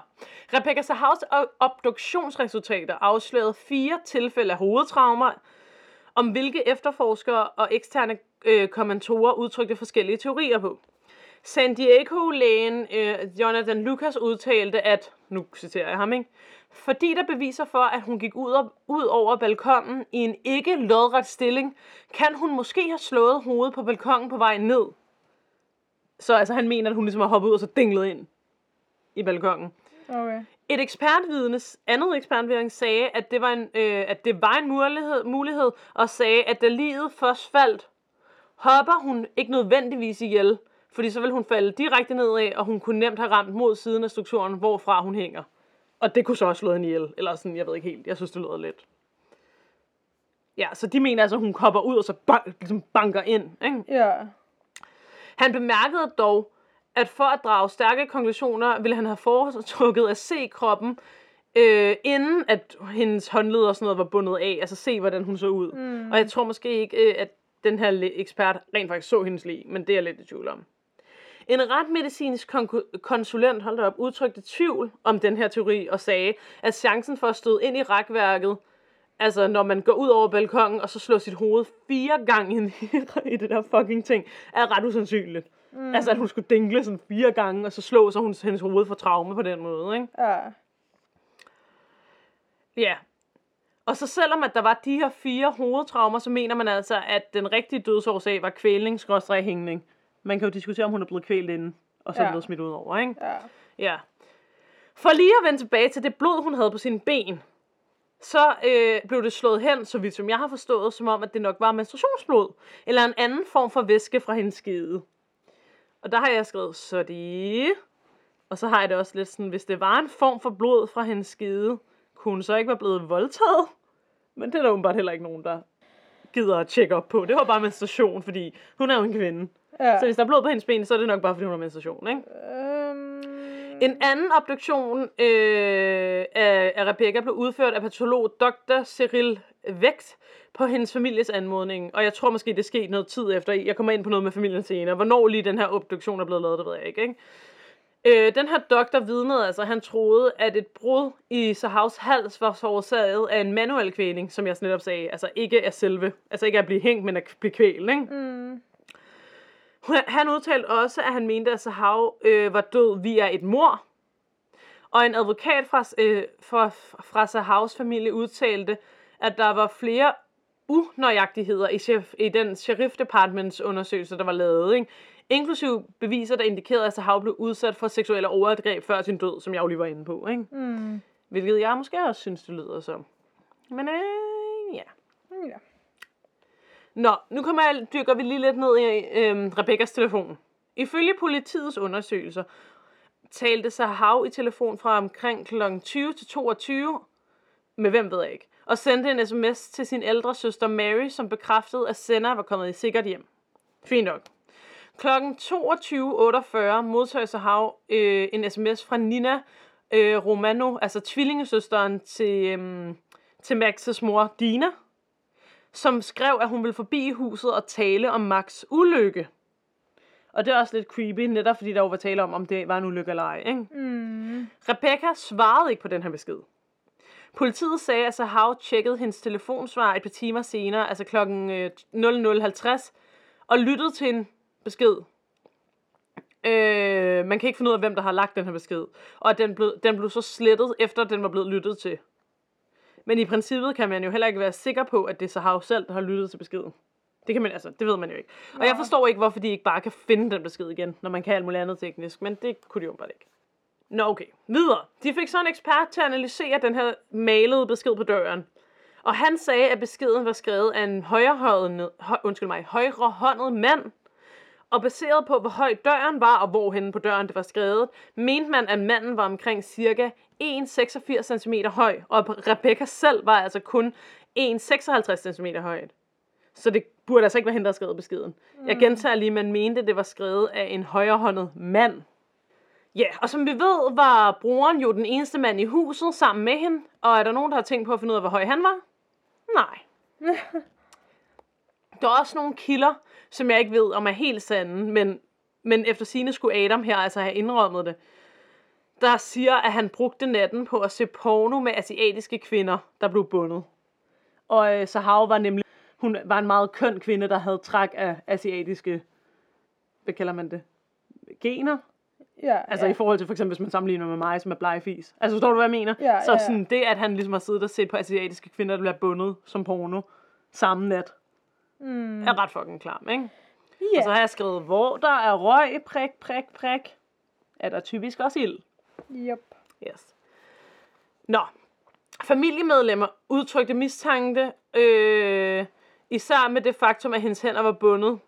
[SPEAKER 1] Rebecca Sahars obduktionsresultater afslørede fire tilfælde af hovedtraumer, om hvilke efterforskere og eksterne øh, kommentorer udtrykte forskellige teorier på. San Diego-lægen øh, Jonathan Lucas udtalte, at, nu citerer jeg ham, ikke? Fordi der beviser for, at hun gik ud, og, ud over balkongen i en ikke lodret stilling, kan hun måske have slået hovedet på balkongen på vej ned. Så altså, han mener, at hun ligesom har hoppet ud og så dinglet ind i balkongen.
[SPEAKER 2] Okay.
[SPEAKER 1] Et ekspertvidnes, andet ekspertvidne sagde, at det var en, øh, at det var en mulighed, mulighed, og sagde, at da livet først faldt, hopper hun ikke nødvendigvis ihjel, fordi så vil hun falde direkte nedad, og hun kunne nemt have ramt mod siden af strukturen, hvorfra hun hænger. Og det kunne så også slå hende ihjel, eller sådan, jeg ved ikke helt, jeg synes, det lyder lidt. Ja, så de mener altså, at hun hopper ud og så bang, ligesom banker ind, ikke?
[SPEAKER 2] Ja.
[SPEAKER 1] Han bemærkede dog, at for at drage stærke konklusioner, ville han have foretrukket at se kroppen, øh, inden at hendes håndled og sådan noget var bundet af, altså se, hvordan hun så ud. Mm. Og jeg tror måske ikke, øh, at den her ekspert rent faktisk så hendes lig, men det er jeg lidt i tvivl om. En retmedicinsk konsulent holdt op udtrykte tvivl om den her teori og sagde, at chancen for at støde ind i rækværket, altså når man går ud over balkongen og så slår sit hoved fire gange ind i, *laughs* i det der fucking ting, er ret usandsynligt. Mm. Altså at hun skulle dinkle sådan fire gange, og så slå så hun hendes hoved for traume på den måde, ikke?
[SPEAKER 2] Ja.
[SPEAKER 1] Ja. Og så selvom at der var de her fire hovedtraumer, så mener man altså, at den rigtige dødsårsag var kvælning, skråstreg, hængning. Man kan jo diskutere, om hun er blevet kvælt inden, og så
[SPEAKER 2] Ja.
[SPEAKER 1] blevet smidt ud over, ikke?
[SPEAKER 2] Ja.
[SPEAKER 1] Ja. For lige at vende tilbage til det blod, hun havde på sine ben, så øh, blev det slået hen, så vidt som jeg har forstået, som om, at det nok var menstruationsblod, eller en anden form for væske fra hendes skede. Og der har jeg skrevet, så det... Og så har jeg det også lidt sådan, hvis det var en form for blod fra hendes skede, kunne hun så ikke være blevet voldtaget? Men det er der åbenbart heller ikke nogen, der gider at tjekke op på. Det var bare menstruation, fordi hun er jo en kvinde.
[SPEAKER 2] Ja.
[SPEAKER 1] Så hvis der er blod på hendes ben, så er det nok bare, fordi hun har menstruation, ikke?
[SPEAKER 2] Øhm...
[SPEAKER 1] En anden obduktion øh, af, af Rebecca blev udført af patolog Dr. Cyril Vægt på hendes families anmodning. Og jeg tror måske, det skete noget tid efter. Jeg kommer ind på noget med familien senere. Hvornår lige den her obduktion er blevet lavet, det ved jeg ikke. ikke? Øh, den her doktor vidnede altså, han troede, at et brud i Sahaus hals var forårsaget af en manuel kvæling, som jeg netop sagde. Altså ikke af selve, altså ikke at blive hængt, men at blive kvælt, ikke?
[SPEAKER 2] Mm.
[SPEAKER 1] Han- udtalte også, at han mente, at Sahau øh, var død via et mor. Og en advokat fra, øh, fra, fra Sahaus familie udtalte, at der var flere unøjagtigheder i, chef, i den sheriff departments undersøgelse, der var lavet. Ikke? Inklusiv beviser, der indikerede, at Sahau blev udsat for seksuelle overgreb før sin død, som jeg jo lige var inde på. Ikke?
[SPEAKER 2] Mm.
[SPEAKER 1] Hvilket jeg måske også synes, det lyder som. Men øh, ja.
[SPEAKER 2] Ja.
[SPEAKER 1] Nå, nu kommer jeg, dykker vi lige lidt ned i øhm, Rebekkas telefon. Ifølge politiets undersøgelser talte Sahau i telefon fra omkring kl. 20 til 22, med hvem ved jeg ikke, og sendte en sms til sin ældre søster Mary, som bekræftede, at sender var kommet i sikkert hjem. Fint nok. Klokken 22.48 modtager Sahau øh, en sms fra Nina øh, Romano, altså tvillingesøsteren til, øhm, til Maxes mor Dina, som skrev, at hun ville forbi huset og tale om Max ulykke. Og det er også lidt creepy, netop fordi der jo var tale om, om det var en ulykke eller ej. Ikke?
[SPEAKER 2] Mm.
[SPEAKER 1] Rebecca svarede ikke på den her besked. Politiet sagde, at Sahau tjekkede hendes telefonsvar et par timer senere, altså klokken øh, 00.50, og lyttede til en besked. Øh, man kan ikke finde ud af, hvem der har lagt den her besked. Og den blev, den blev så slettet, efter den var blevet lyttet til. Men i princippet kan man jo heller ikke være sikker på, at det er Sahau selv, der har lyttet til beskeden. Det kan man altså, det ved man jo ikke. Og jeg forstår ikke, hvorfor de ikke bare kan finde den besked igen, når man kan alt muligt andet teknisk, men det kunne de jo bare ikke. Nå okay, videre. De fik så en ekspert til at analysere den her malede besked på døren. Og han sagde, at beskeden var skrevet af en højrehåndet, hø, undskyld mig, højrehåndet mand, Og baseret på, hvor høj døren var, og hvor henne på døren det var skrevet, mente man, at manden var omkring cirka 1,86 cm høj, og Rebecca selv var altså kun 1,56 cm høj. Så det burde altså ikke være hende, der skrevet beskeden. Mm. Jeg gentager lige, man mente, det var skrevet af en højrehåndet mand. Ja, og som vi ved, var broren jo den eneste mand i huset sammen med hende. Og er der nogen, der har tænkt på at finde ud af, hvor høj han var? Nej. der er også nogle kilder, som jeg ikke ved, om er helt sande, men, men efter sine skulle Adam her altså have indrømmet det. Der siger, at han brugte natten på at se porno med asiatiske kvinder, der blev bundet. Og øh, Sahau var nemlig, hun var en meget køn kvinde, der havde træk af asiatiske, hvad kalder man det, gener.
[SPEAKER 2] Ja,
[SPEAKER 1] Altså
[SPEAKER 2] ja.
[SPEAKER 1] i forhold til for eksempel, hvis man sammenligner med mig, som er blegfis. Altså forstår du, hvad jeg mener?
[SPEAKER 2] Ja,
[SPEAKER 1] så
[SPEAKER 2] ja, ja.
[SPEAKER 1] sådan det, at han ligesom har siddet og set på asiatiske kvinder, der bliver bundet som porno samme nat,
[SPEAKER 2] Mm.
[SPEAKER 1] er ret fucking klam, ikke?
[SPEAKER 2] Ja.
[SPEAKER 1] Og så har jeg skrevet, hvor der er røg, prik, prik, prik, er der typisk også ild.
[SPEAKER 2] Yep.
[SPEAKER 1] Yes. Nå, familiemedlemmer udtrykte mistanke, øh, især med det faktum, at hendes hænder var bundet.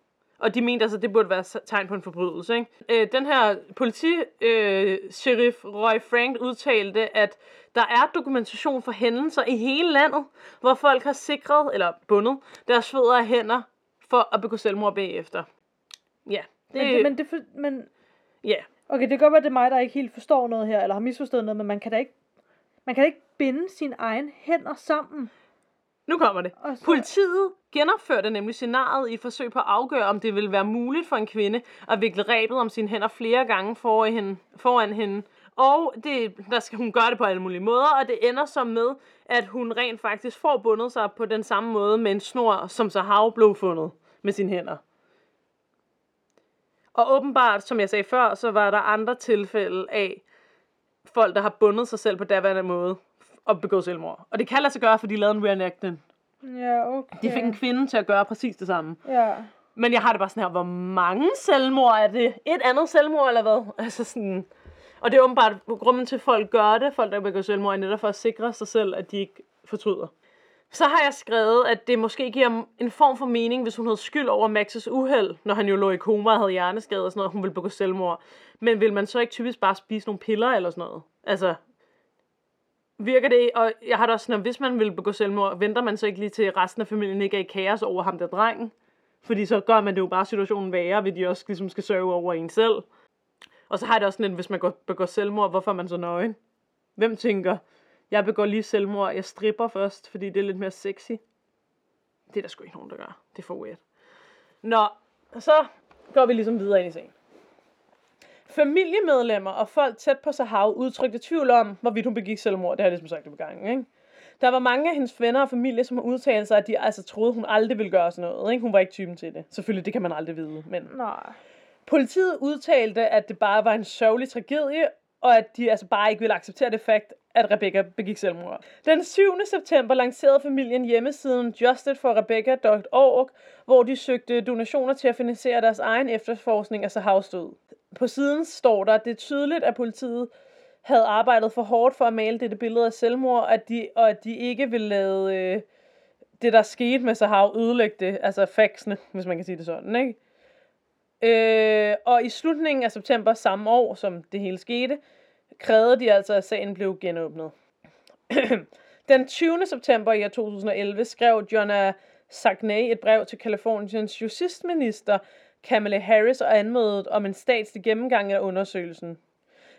[SPEAKER 1] Og de mente altså, at det burde være tegn på en forbrydelse. Ikke? Øh, den her politi-sheriff, øh, sheriff Roy Frank, udtalte, at der er dokumentation for hændelser i hele landet, hvor folk har sikret, eller bundet, deres fødder og hænder for at begå selvmord bagefter. Ja, det,
[SPEAKER 2] Men, det, men, det, for- men
[SPEAKER 1] ja.
[SPEAKER 2] Okay, det kan godt være, det er mig, der ikke helt forstår noget her, eller har misforstået noget, men man kan da ikke, man kan da ikke binde sine egne hænder sammen.
[SPEAKER 1] Nu kommer det.
[SPEAKER 2] Så-
[SPEAKER 1] Politiet genopførte nemlig scenariet i forsøg på at afgøre, om det ville være muligt for en kvinde at vikle rebet om sine hænder flere gange foran hende. Foran hende. Og det, der skal hun gøre det på alle mulige måder, og det ender så med, at hun rent faktisk får bundet sig på den samme måde med en snor, som Sahau blev fundet med sine hænder. Og åbenbart, som jeg sagde før, så var der andre tilfælde af folk, der har bundet sig selv på daværende måde og begået selvmord. Og det kan lade sig gøre, fordi de lavede en reenactment.
[SPEAKER 2] Ja, okay.
[SPEAKER 1] De fik en kvinde til at gøre præcis det samme.
[SPEAKER 2] Ja.
[SPEAKER 1] Men jeg har det bare sådan her, hvor mange selvmord er det? Et andet selvmord, eller hvad? *laughs* Altså sådan... Og det er åbenbart grunden til, at folk gør det. Folk, der begår selvmord, er netop for at sikre sig selv, at de ikke fortryder. Så har jeg skrevet, at det måske giver en form for mening, hvis hun havde skyld over Maxes uheld, når han jo lå i koma og havde hjerneskade og sådan noget, hun ville begå selvmord. Men vil man så ikke typisk bare spise nogle piller eller sådan noget? Altså, virker det, og jeg har det også sådan, at hvis man vil begå selvmord, venter man så ikke lige til resten af familien ikke er i kaos over ham der drengen? Fordi så gør man det jo bare situationen værre, ved de også ligesom skal sørge over en selv. Og så har jeg det også sådan, at hvis man går, begår selvmord, hvorfor er man så nøgen? Hvem tænker, jeg begår lige selvmord, jeg stripper først, fordi det er lidt mere sexy? Det er der sgu ikke nogen, der gør. Det er for weird. Nå, så går vi ligesom videre ind i sagen. Familiemedlemmer og folk tæt på Sahau udtrykte tvivl om, hvorvidt hun begik selvmord. Det har jeg ligesom sagt det på gangen, ikke? Der var mange af hendes venner og familie, som har udtalt sig, at de altså troede, hun aldrig ville gøre sådan noget. Ikke? Hun var ikke typen til det. Selvfølgelig, det kan man aldrig vide. Men
[SPEAKER 2] Nej.
[SPEAKER 1] Politiet udtalte, at det bare var en sørgelig tragedie, og at de altså bare ikke ville acceptere det fakt, at Rebecca begik selvmord. Den 7. september lancerede familien hjemmesiden justifforrebecca.org, hvor de søgte donationer til at finansiere deres egen efterforskning af Sahaus død. På siden står der, at det er tydeligt, at politiet havde arbejdet for hårdt for at male dette billede af selvmord, at de, og at de ikke ville lade øh, det, der skete med Sahar, ødelægge det, altså faxene, hvis man kan sige det sådan, ikke? Øh, og i slutningen af september samme år, som det hele skete, krævede de altså, at sagen blev genåbnet. *clears throat* Den 20. september i år 2011 skrev Jonna Sagnay et brev til Kaliforniens justitsminister Kamala Harris og anmodet om en statslig gennemgang af undersøgelsen.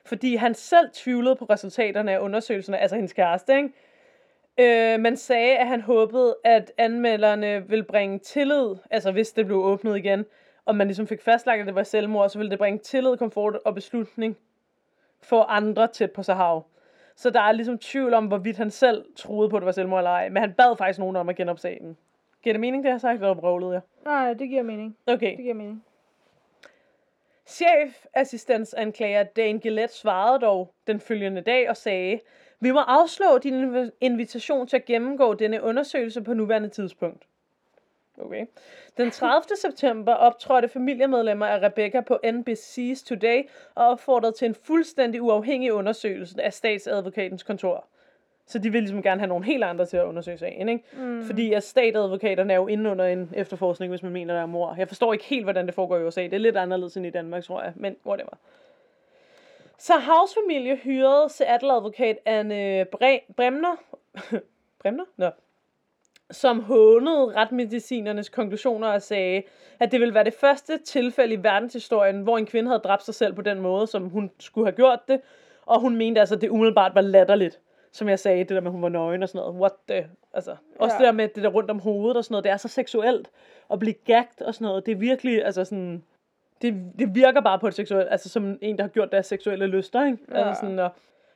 [SPEAKER 1] Fordi han selv tvivlede på resultaterne af undersøgelsen, altså hendes kæreste, ikke? Øh, man sagde, at han håbede, at anmelderne ville bringe tillid, altså hvis det blev åbnet igen, og man ligesom fik fastlagt, at det var selvmord, så ville det bringe tillid, komfort og beslutning for andre tæt på Sahau. Så der er ligesom tvivl om, hvorvidt han selv troede på, at det var selvmord eller ej, men han bad faktisk nogen om at genopsage den. Giver det mening, det jeg har sagt, eller brøvlede jeg?
[SPEAKER 2] Nej, det giver mening.
[SPEAKER 1] Okay.
[SPEAKER 2] Det giver mening.
[SPEAKER 1] Chefassistentsanklager Dane Gillette svarede dog den følgende dag og sagde, vi må afslå din inv- invitation til at gennemgå denne undersøgelse på nuværende tidspunkt. Okay. Den 30. *laughs* september optrådte familiemedlemmer af Rebecca på NBC's Today og opfordrede til en fuldstændig uafhængig undersøgelse af statsadvokatens kontor. Så de vil ligesom gerne have nogle helt andre til at undersøge sagen, ikke?
[SPEAKER 2] Mm.
[SPEAKER 1] Fordi at statadvokaterne er jo inde under en efterforskning, hvis man mener, der er mor. Jeg forstår ikke helt, hvordan det foregår i USA. Det er lidt anderledes end i Danmark, tror jeg. Men whatever. Så House familie hyrede Seattle-advokat Anne Bre- Bremner, *laughs* Bremner? Nå. som hånede retmedicinernes konklusioner og sagde, at det ville være det første tilfælde i verdenshistorien, hvor en kvinde havde dræbt sig selv på den måde, som hun skulle have gjort det. Og hun mente altså, at det umiddelbart var latterligt. Som jeg sagde, det der med, at hun var nøgen og sådan noget. What the? Altså, også
[SPEAKER 2] Ja.
[SPEAKER 1] det der med det der rundt om hovedet og sådan noget. Det er så seksuelt at blive gagt og sådan noget. Det er virkelig, altså sådan... Det, det virker bare på et seksuelt, altså som en, der har gjort deres seksuelle lyster, ikke?
[SPEAKER 2] Ja.
[SPEAKER 1] Altså sådan, og,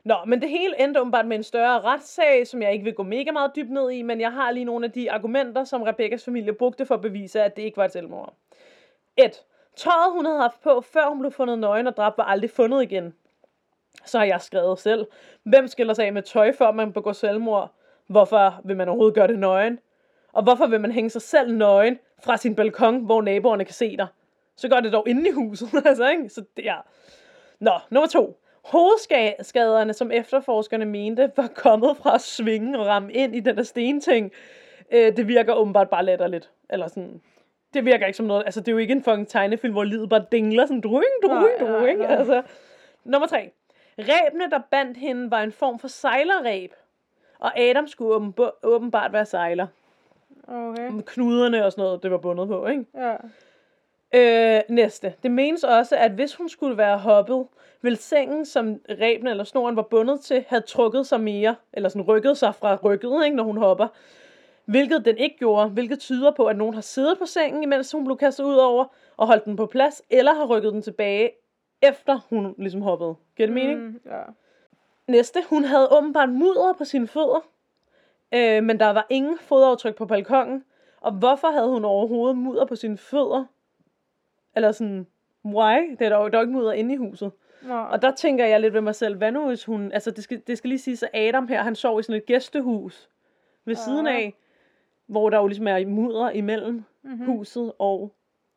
[SPEAKER 1] Nå, men det hele endte åbenbart med en større retssag, som jeg ikke vil gå mega meget dybt ned i, men jeg har lige nogle af de argumenter, som Rebekkas familie brugte for at bevise, at det ikke var et selvmord. 1. Tøjet, hun havde haft på, før hun blev fundet nøgen og dræbt, var aldrig fundet igen. Så har jeg skrevet selv. Hvem skiller sig af med tøj, før man begår selvmord? Hvorfor vil man overhovedet gøre det nøgen? Og hvorfor vil man hænge sig selv nøgen fra sin balkon, hvor naboerne kan se dig? Så gør det dog inde i huset, *laughs* altså, ikke? Så det er... Nå, nummer to. Hovedskaderne, som efterforskerne mente, var kommet fra at svinge og ramme ind i den der stenting. Øh, det virker åbenbart bare latterligt. Eller sådan... Det virker ikke som noget... Altså, det er jo ikke en fucking tegnefilm, hvor livet bare dingler sådan... Druing, druing,
[SPEAKER 2] Nej, nej,
[SPEAKER 1] druing.
[SPEAKER 2] nej.
[SPEAKER 1] Altså. Nummer tre. Ræbene, der bandt hende, var en form for sejlerræb. Og Adam skulle åbenb- åbenbart være sejler.
[SPEAKER 2] Okay.
[SPEAKER 1] Knuderne og sådan noget, det var bundet på, ikke?
[SPEAKER 2] Ja.
[SPEAKER 1] Øh, næste. Det menes også, at hvis hun skulle være hoppet, ville sengen, som rebene eller snoren var bundet til, have trukket sig mere, eller sådan rykket sig fra rykket, ikke, når hun hopper. Hvilket den ikke gjorde, hvilket tyder på, at nogen har siddet på sengen, imens hun blev kastet ud over, og holdt den på plads, eller har rykket den tilbage, efter hun ligesom hoppede. Giver det mening?
[SPEAKER 2] Mm, ja.
[SPEAKER 1] Næste. Hun havde åbenbart mudder på sine fødder, øh, men der var ingen fodaftryk på balkongen. Og hvorfor havde hun overhovedet mudder på sine fødder? Eller sådan, why? Det er der, jo- der er ikke mudder inde i huset.
[SPEAKER 2] Nå.
[SPEAKER 1] Og der tænker jeg lidt ved mig selv, hvad nu hvis hun, altså det skal, det skal lige sige, at Adam her, han sov i sådan et gæstehus ved siden
[SPEAKER 2] Ja.
[SPEAKER 1] af, hvor der jo ligesom er mudder imellem
[SPEAKER 2] Mhm.
[SPEAKER 1] huset og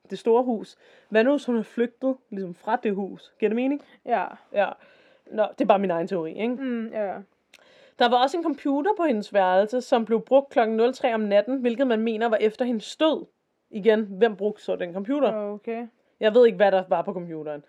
[SPEAKER 1] det store hus. Hvad nu hvis hun er flygtet ligesom fra det hus? Giver det mening?
[SPEAKER 2] Ja.
[SPEAKER 1] Ja. Nå, det er bare min egen teori, ikke?
[SPEAKER 2] Mm, ja.
[SPEAKER 1] Der var også en computer på hendes værelse, som blev brugt kl. 03 om natten, hvilket man mener var efter hendes død. Igen, hvem brugte så den computer?
[SPEAKER 2] Okay.
[SPEAKER 1] Jeg ved ikke, hvad der var på computeren.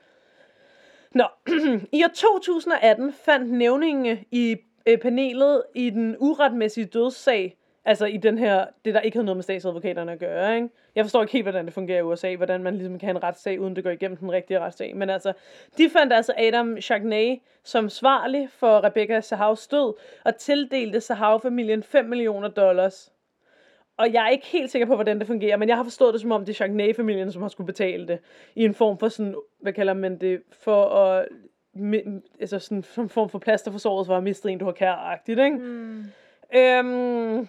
[SPEAKER 1] Nå, *clears throat* i år 2018 fandt nævninge i øh, panelet i den uretmæssige dødssag, altså i den her, det der ikke havde noget med statsadvokaterne at gøre, ikke? Jeg forstår ikke helt, hvordan det fungerer i USA, hvordan man ligesom kan have en retssag, uden det går igennem den rigtige retssag. Men altså, de fandt altså Adam Chagnet som svarlig for Rebecca Sahavs død, og tildelte Sahav-familien 5 millioner dollars. Og jeg er ikke helt sikker på, hvordan det fungerer, men jeg har forstået det som om, det er Chagnet-familien, som har skulle betale det. I en form for sådan, hvad kalder man det, for at, altså sådan som form for plaster for såret for at miste en, du har kær-agtigt, ikke?
[SPEAKER 2] Mm.
[SPEAKER 1] Øhm,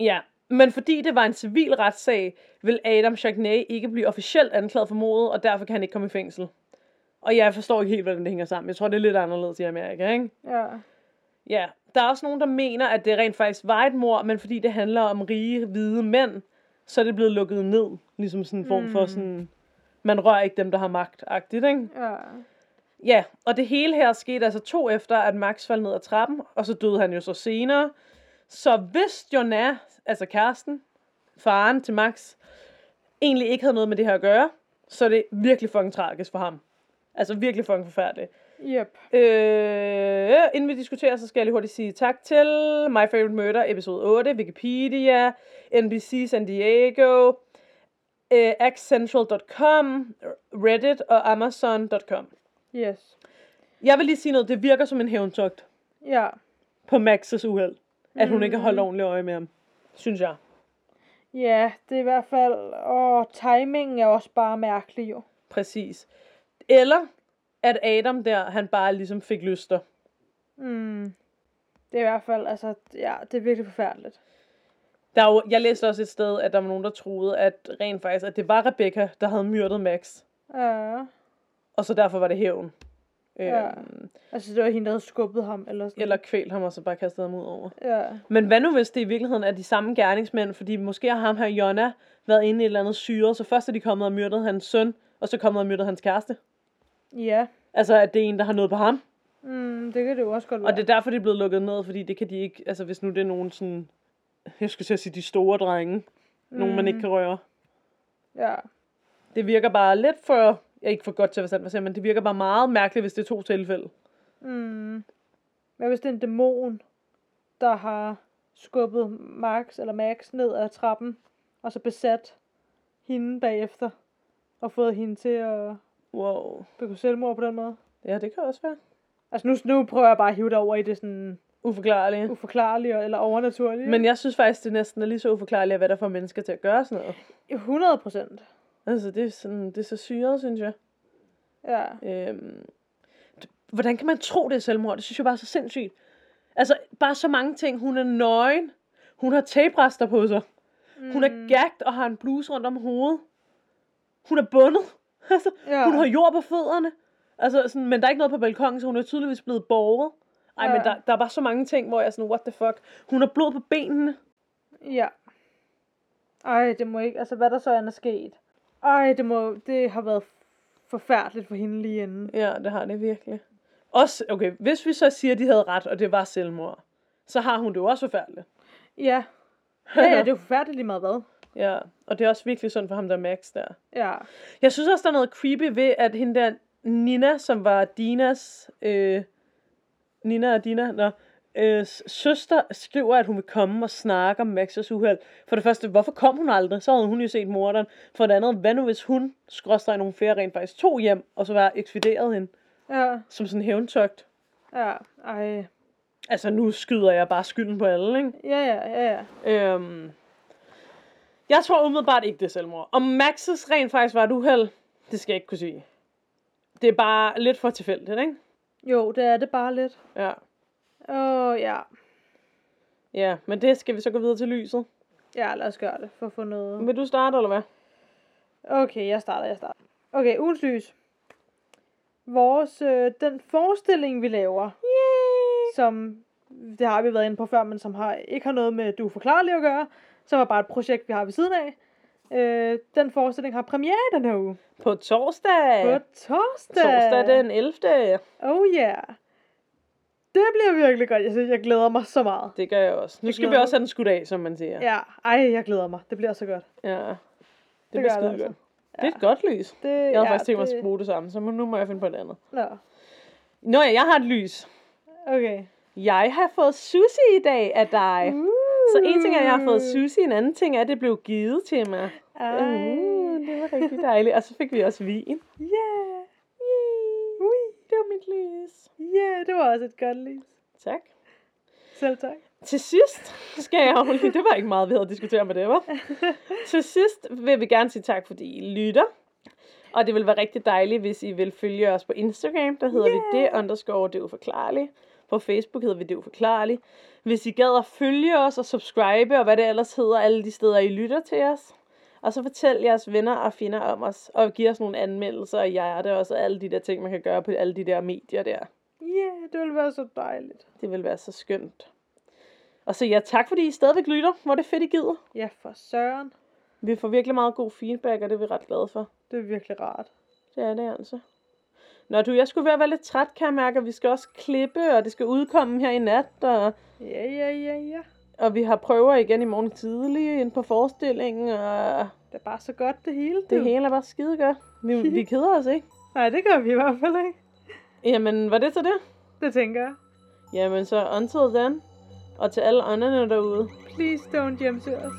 [SPEAKER 1] ja, men fordi det var en civil retssag, vil Adam Chagnet ikke blive officielt anklaget for mordet, og derfor kan han ikke komme i fængsel. Og jeg forstår ikke helt, hvordan det hænger sammen. Jeg tror, det er lidt anderledes i Amerika, ikke?
[SPEAKER 2] Ja.
[SPEAKER 1] Ja, der er også nogen, der mener, at det rent faktisk var et mor, men fordi det handler om rige, hvide mænd, så er det blevet lukket ned. Ligesom sådan en form for
[SPEAKER 2] Mm.
[SPEAKER 1] sådan, man rører ikke dem, der har magt-agtigt, ikke?
[SPEAKER 2] Ja.
[SPEAKER 1] Ja, og det hele her skete altså to efter, at Max faldt ned ad trappen, og så døde han jo så senere. Så hvis Jonah, altså kæresten, faren til Max, egentlig ikke havde noget med det her at gøre, så er det virkelig fucking tragisk for ham. Altså virkelig fucking forfærdeligt.
[SPEAKER 2] Yep.
[SPEAKER 1] Øh, inden vi diskuterer, så skal jeg lige hurtigt sige tak til My Favorite Murder, episode 8, Wikipedia, NBC San Diego, øh, xcentral.com, Reddit og Amazon.com.
[SPEAKER 2] Yes.
[SPEAKER 1] Jeg vil lige sige noget, det virker som en hævntogt
[SPEAKER 2] Ja.
[SPEAKER 1] på Max's uheld, at hun ikke har holdt
[SPEAKER 2] Mhm.
[SPEAKER 1] ordentligt øje med ham. Synes jeg.
[SPEAKER 2] Ja, det er i hvert fald... Og timingen er også bare mærkelig jo.
[SPEAKER 1] Præcis. Eller at Adam der, han bare ligesom fik lyster.
[SPEAKER 2] Mm. Det er i hvert fald, altså, ja, det er virkelig forfærdeligt.
[SPEAKER 1] Der er jo, jeg læste også et sted, at der var nogen, der troede, at rent faktisk, at det var Rebecca, der havde myrdet Max.
[SPEAKER 2] Ja.
[SPEAKER 1] Og så derfor var det hævn.
[SPEAKER 2] Ja.
[SPEAKER 1] Øhm,
[SPEAKER 2] Altså, det var hende, der havde skubbet ham, eller sådan.
[SPEAKER 1] eller kvælt ham, og så bare kastet ham ud over.
[SPEAKER 2] Ja.
[SPEAKER 1] Men hvad nu, hvis det i virkeligheden er de samme gerningsmænd? Fordi måske har ham her, Jonna, været inde i et eller andet syre, så først er de kommet og myrdet hans søn, og så kommet og myrdet hans kæreste.
[SPEAKER 2] Ja.
[SPEAKER 1] Altså, at det er en, der har noget på ham.
[SPEAKER 2] Mm, det kan det jo også godt være.
[SPEAKER 1] Og det er derfor, det er blevet lukket ned, fordi det kan de ikke, altså hvis nu det er nogen sådan, jeg skulle til at sige de store drenge, mm. nogen man ikke kan røre.
[SPEAKER 2] Ja.
[SPEAKER 1] Det virker bare lidt for, jeg ikke for godt til at forstå, hvad jeg siger, men det virker bare meget mærkeligt, hvis det er to tilfælde.
[SPEAKER 2] Mm. Hvad hvis det er en dæmon, der har skubbet Max eller Max ned ad trappen, og så besat hende bagefter, og fået hende til at
[SPEAKER 1] Wow.
[SPEAKER 2] begå selvmord på den måde?
[SPEAKER 1] Ja, det kan også være.
[SPEAKER 2] Altså nu, nu prøver jeg bare at hive det over i det sådan
[SPEAKER 1] Uforklarlige.
[SPEAKER 2] uforklarlige eller overnaturlige.
[SPEAKER 1] Men jeg synes faktisk, det næsten er lige så uforklarligt, hvad der får mennesker til at gøre sådan noget.
[SPEAKER 2] 100 procent.
[SPEAKER 1] Altså, det er, sådan, det er så syret, synes jeg.
[SPEAKER 2] Ja.
[SPEAKER 1] Øhm, hvordan kan man tro, det er selvmord? Det synes jeg bare er så sindssygt. Altså, bare så mange ting. Hun er nøgen. Hun har taperester på sig. Mm. Hun er gagged og har en bluse rundt om hovedet. Hun er bundet. *laughs* Altså,
[SPEAKER 2] Ja.
[SPEAKER 1] Hun har jord på fødderne. Altså, sådan, men der er ikke noget på balkongen, så hun er tydeligvis blevet båret. Ej,
[SPEAKER 2] Ja.
[SPEAKER 1] men der, der er bare så mange ting, hvor jeg er sådan, what the fuck. Hun har blod på benene.
[SPEAKER 2] Ja. Ej, det må ikke, altså hvad der så end er sket. Ej, det må, det har været forfærdeligt for hende lige inden.
[SPEAKER 1] Ja, det har det virkelig. Også, okay, hvis vi så siger, at de havde ret, og det var selvmord, så har hun det jo også forfærdeligt.
[SPEAKER 2] Ja. Ja, ja, det er jo forfærdeligt lige meget hvad.
[SPEAKER 1] Ja, og det er også virkelig sådan for ham, der er Max der.
[SPEAKER 2] Ja.
[SPEAKER 1] Jeg synes også, der er noget creepy ved, at hende der Nina, som var Dinas, øh, Nina og Dina, når, øh, søster skriver, at hun vil komme og snakke om Max's uheld. For det første, hvorfor kom hun aldrig? Så havde hun jo set morderen. For det andet, hvad nu hvis hun, skråstrej nogle flere, rent faktisk tog hjem, og så var ekspederet hende
[SPEAKER 2] Ja.
[SPEAKER 1] som sådan hævntogt.
[SPEAKER 2] Ja. Ej.
[SPEAKER 1] Altså, nu skyder jeg bare skylden på alle, ikke?
[SPEAKER 2] Ja, ja, ja, ja.
[SPEAKER 1] Øhm, jeg tror umiddelbart ikke, det er selvmord. Om Maxes rent faktisk var et uheld, det skal jeg ikke kunne sige. Det er bare lidt for tilfældigt, ikke?
[SPEAKER 2] Jo, det er det bare lidt.
[SPEAKER 1] Ja.
[SPEAKER 2] Åh, oh, ja.
[SPEAKER 1] Ja, men det skal vi så gå videre til lyset.
[SPEAKER 2] Ja, lad os gøre det, for at få noget.
[SPEAKER 1] Vil du starte, eller hvad?
[SPEAKER 2] Okay, jeg starter, jeg starter. Okay, ugens lys. Vores, øh, den forestilling, vi laver,
[SPEAKER 1] Yay!
[SPEAKER 2] som, det har vi været inde på før, men som har, ikke har noget med Du forklarlig at gøre, som er bare et projekt, vi har ved siden af. Øh, den forestilling har premiere den her uge.
[SPEAKER 1] På torsdag.
[SPEAKER 2] På torsdag.
[SPEAKER 1] Torsdag den 11.
[SPEAKER 2] Oh yeah. Det bliver virkelig godt. Jeg synes, jeg glæder mig så meget.
[SPEAKER 1] Det gør jeg også. Nu
[SPEAKER 2] Jeg
[SPEAKER 1] skal vi også have den skudt af, som man siger.
[SPEAKER 2] Ja, ej, jeg glæder mig. Det bliver så godt.
[SPEAKER 1] ja. Det,
[SPEAKER 2] gør
[SPEAKER 1] bliver
[SPEAKER 2] det
[SPEAKER 1] skide
[SPEAKER 2] altså.
[SPEAKER 1] godt. Det er et godt lys.
[SPEAKER 2] Det,
[SPEAKER 1] Jeg havde
[SPEAKER 2] ja,
[SPEAKER 1] faktisk tænkt mig
[SPEAKER 2] det...
[SPEAKER 1] at bruge det samme, så nu må jeg finde på et andet.
[SPEAKER 2] Nå,
[SPEAKER 1] Nå ja, jeg har et lys.
[SPEAKER 2] okay.
[SPEAKER 1] Jeg har fået sushi i dag af dig.
[SPEAKER 2] Uh.
[SPEAKER 1] Så en ting er, at jeg har fået sushi, en anden ting er, at det blev givet til mig.
[SPEAKER 2] Ej.
[SPEAKER 1] Uh, det var rigtig dejligt. Og så fik vi også vin.
[SPEAKER 2] Yeah.
[SPEAKER 1] Lys.
[SPEAKER 2] Yeah, det var også et godt lys.
[SPEAKER 1] Tak.
[SPEAKER 2] Selv tak.
[SPEAKER 1] Til sidst skal jeg jo lige, det var ikke meget, vi havde diskuteret med det, var. *laughs* Til sidst vil vi gerne sige tak, fordi I lytter. Og det vil være rigtig dejligt, hvis I vil følge os på Instagram. Der hedder yeah. vi det underscore det uforklarlige. På Facebook hedder vi det uforklarlige. Hvis I gad at følge os og subscribe og hvad det ellers hedder, alle de steder I lytter til os. Og så fortæl jeres venner og fjender om os, og giv os nogle anmeldelser og hjerte og så alle de der ting, man kan gøre på alle de der medier der.
[SPEAKER 2] Yeah, det ville være så dejligt.
[SPEAKER 1] Det vil være så skønt. Og så ja, tak fordi I stadigvæk lytter. Hvor det fedt, I gider.
[SPEAKER 2] Ja, for søren.
[SPEAKER 1] Vi får virkelig meget god feedback, og det er vi ret glade for.
[SPEAKER 2] Det er virkelig rart.
[SPEAKER 1] Det er det altså. Nå du, jeg skulle være, være lidt træt, kan jeg mærke, og vi skal også klippe, og det skal udkomme her i nat, og,
[SPEAKER 2] Ja, ja, ja, ja.
[SPEAKER 1] Og vi har prøver igen i morgen tidlig ind på forestillingen, og
[SPEAKER 2] Det er bare så godt det hele.
[SPEAKER 1] det
[SPEAKER 2] du.
[SPEAKER 1] hele er bare skide godt. Vi, vi *laughs* keder os, ikke?
[SPEAKER 2] Nej, det gør vi i hvert fald ikke.
[SPEAKER 1] Jamen, var det så det?
[SPEAKER 2] Det tænker jeg.
[SPEAKER 1] Jamen så until then, og til alle ånderne derude.
[SPEAKER 2] Please don't hjemsøge os.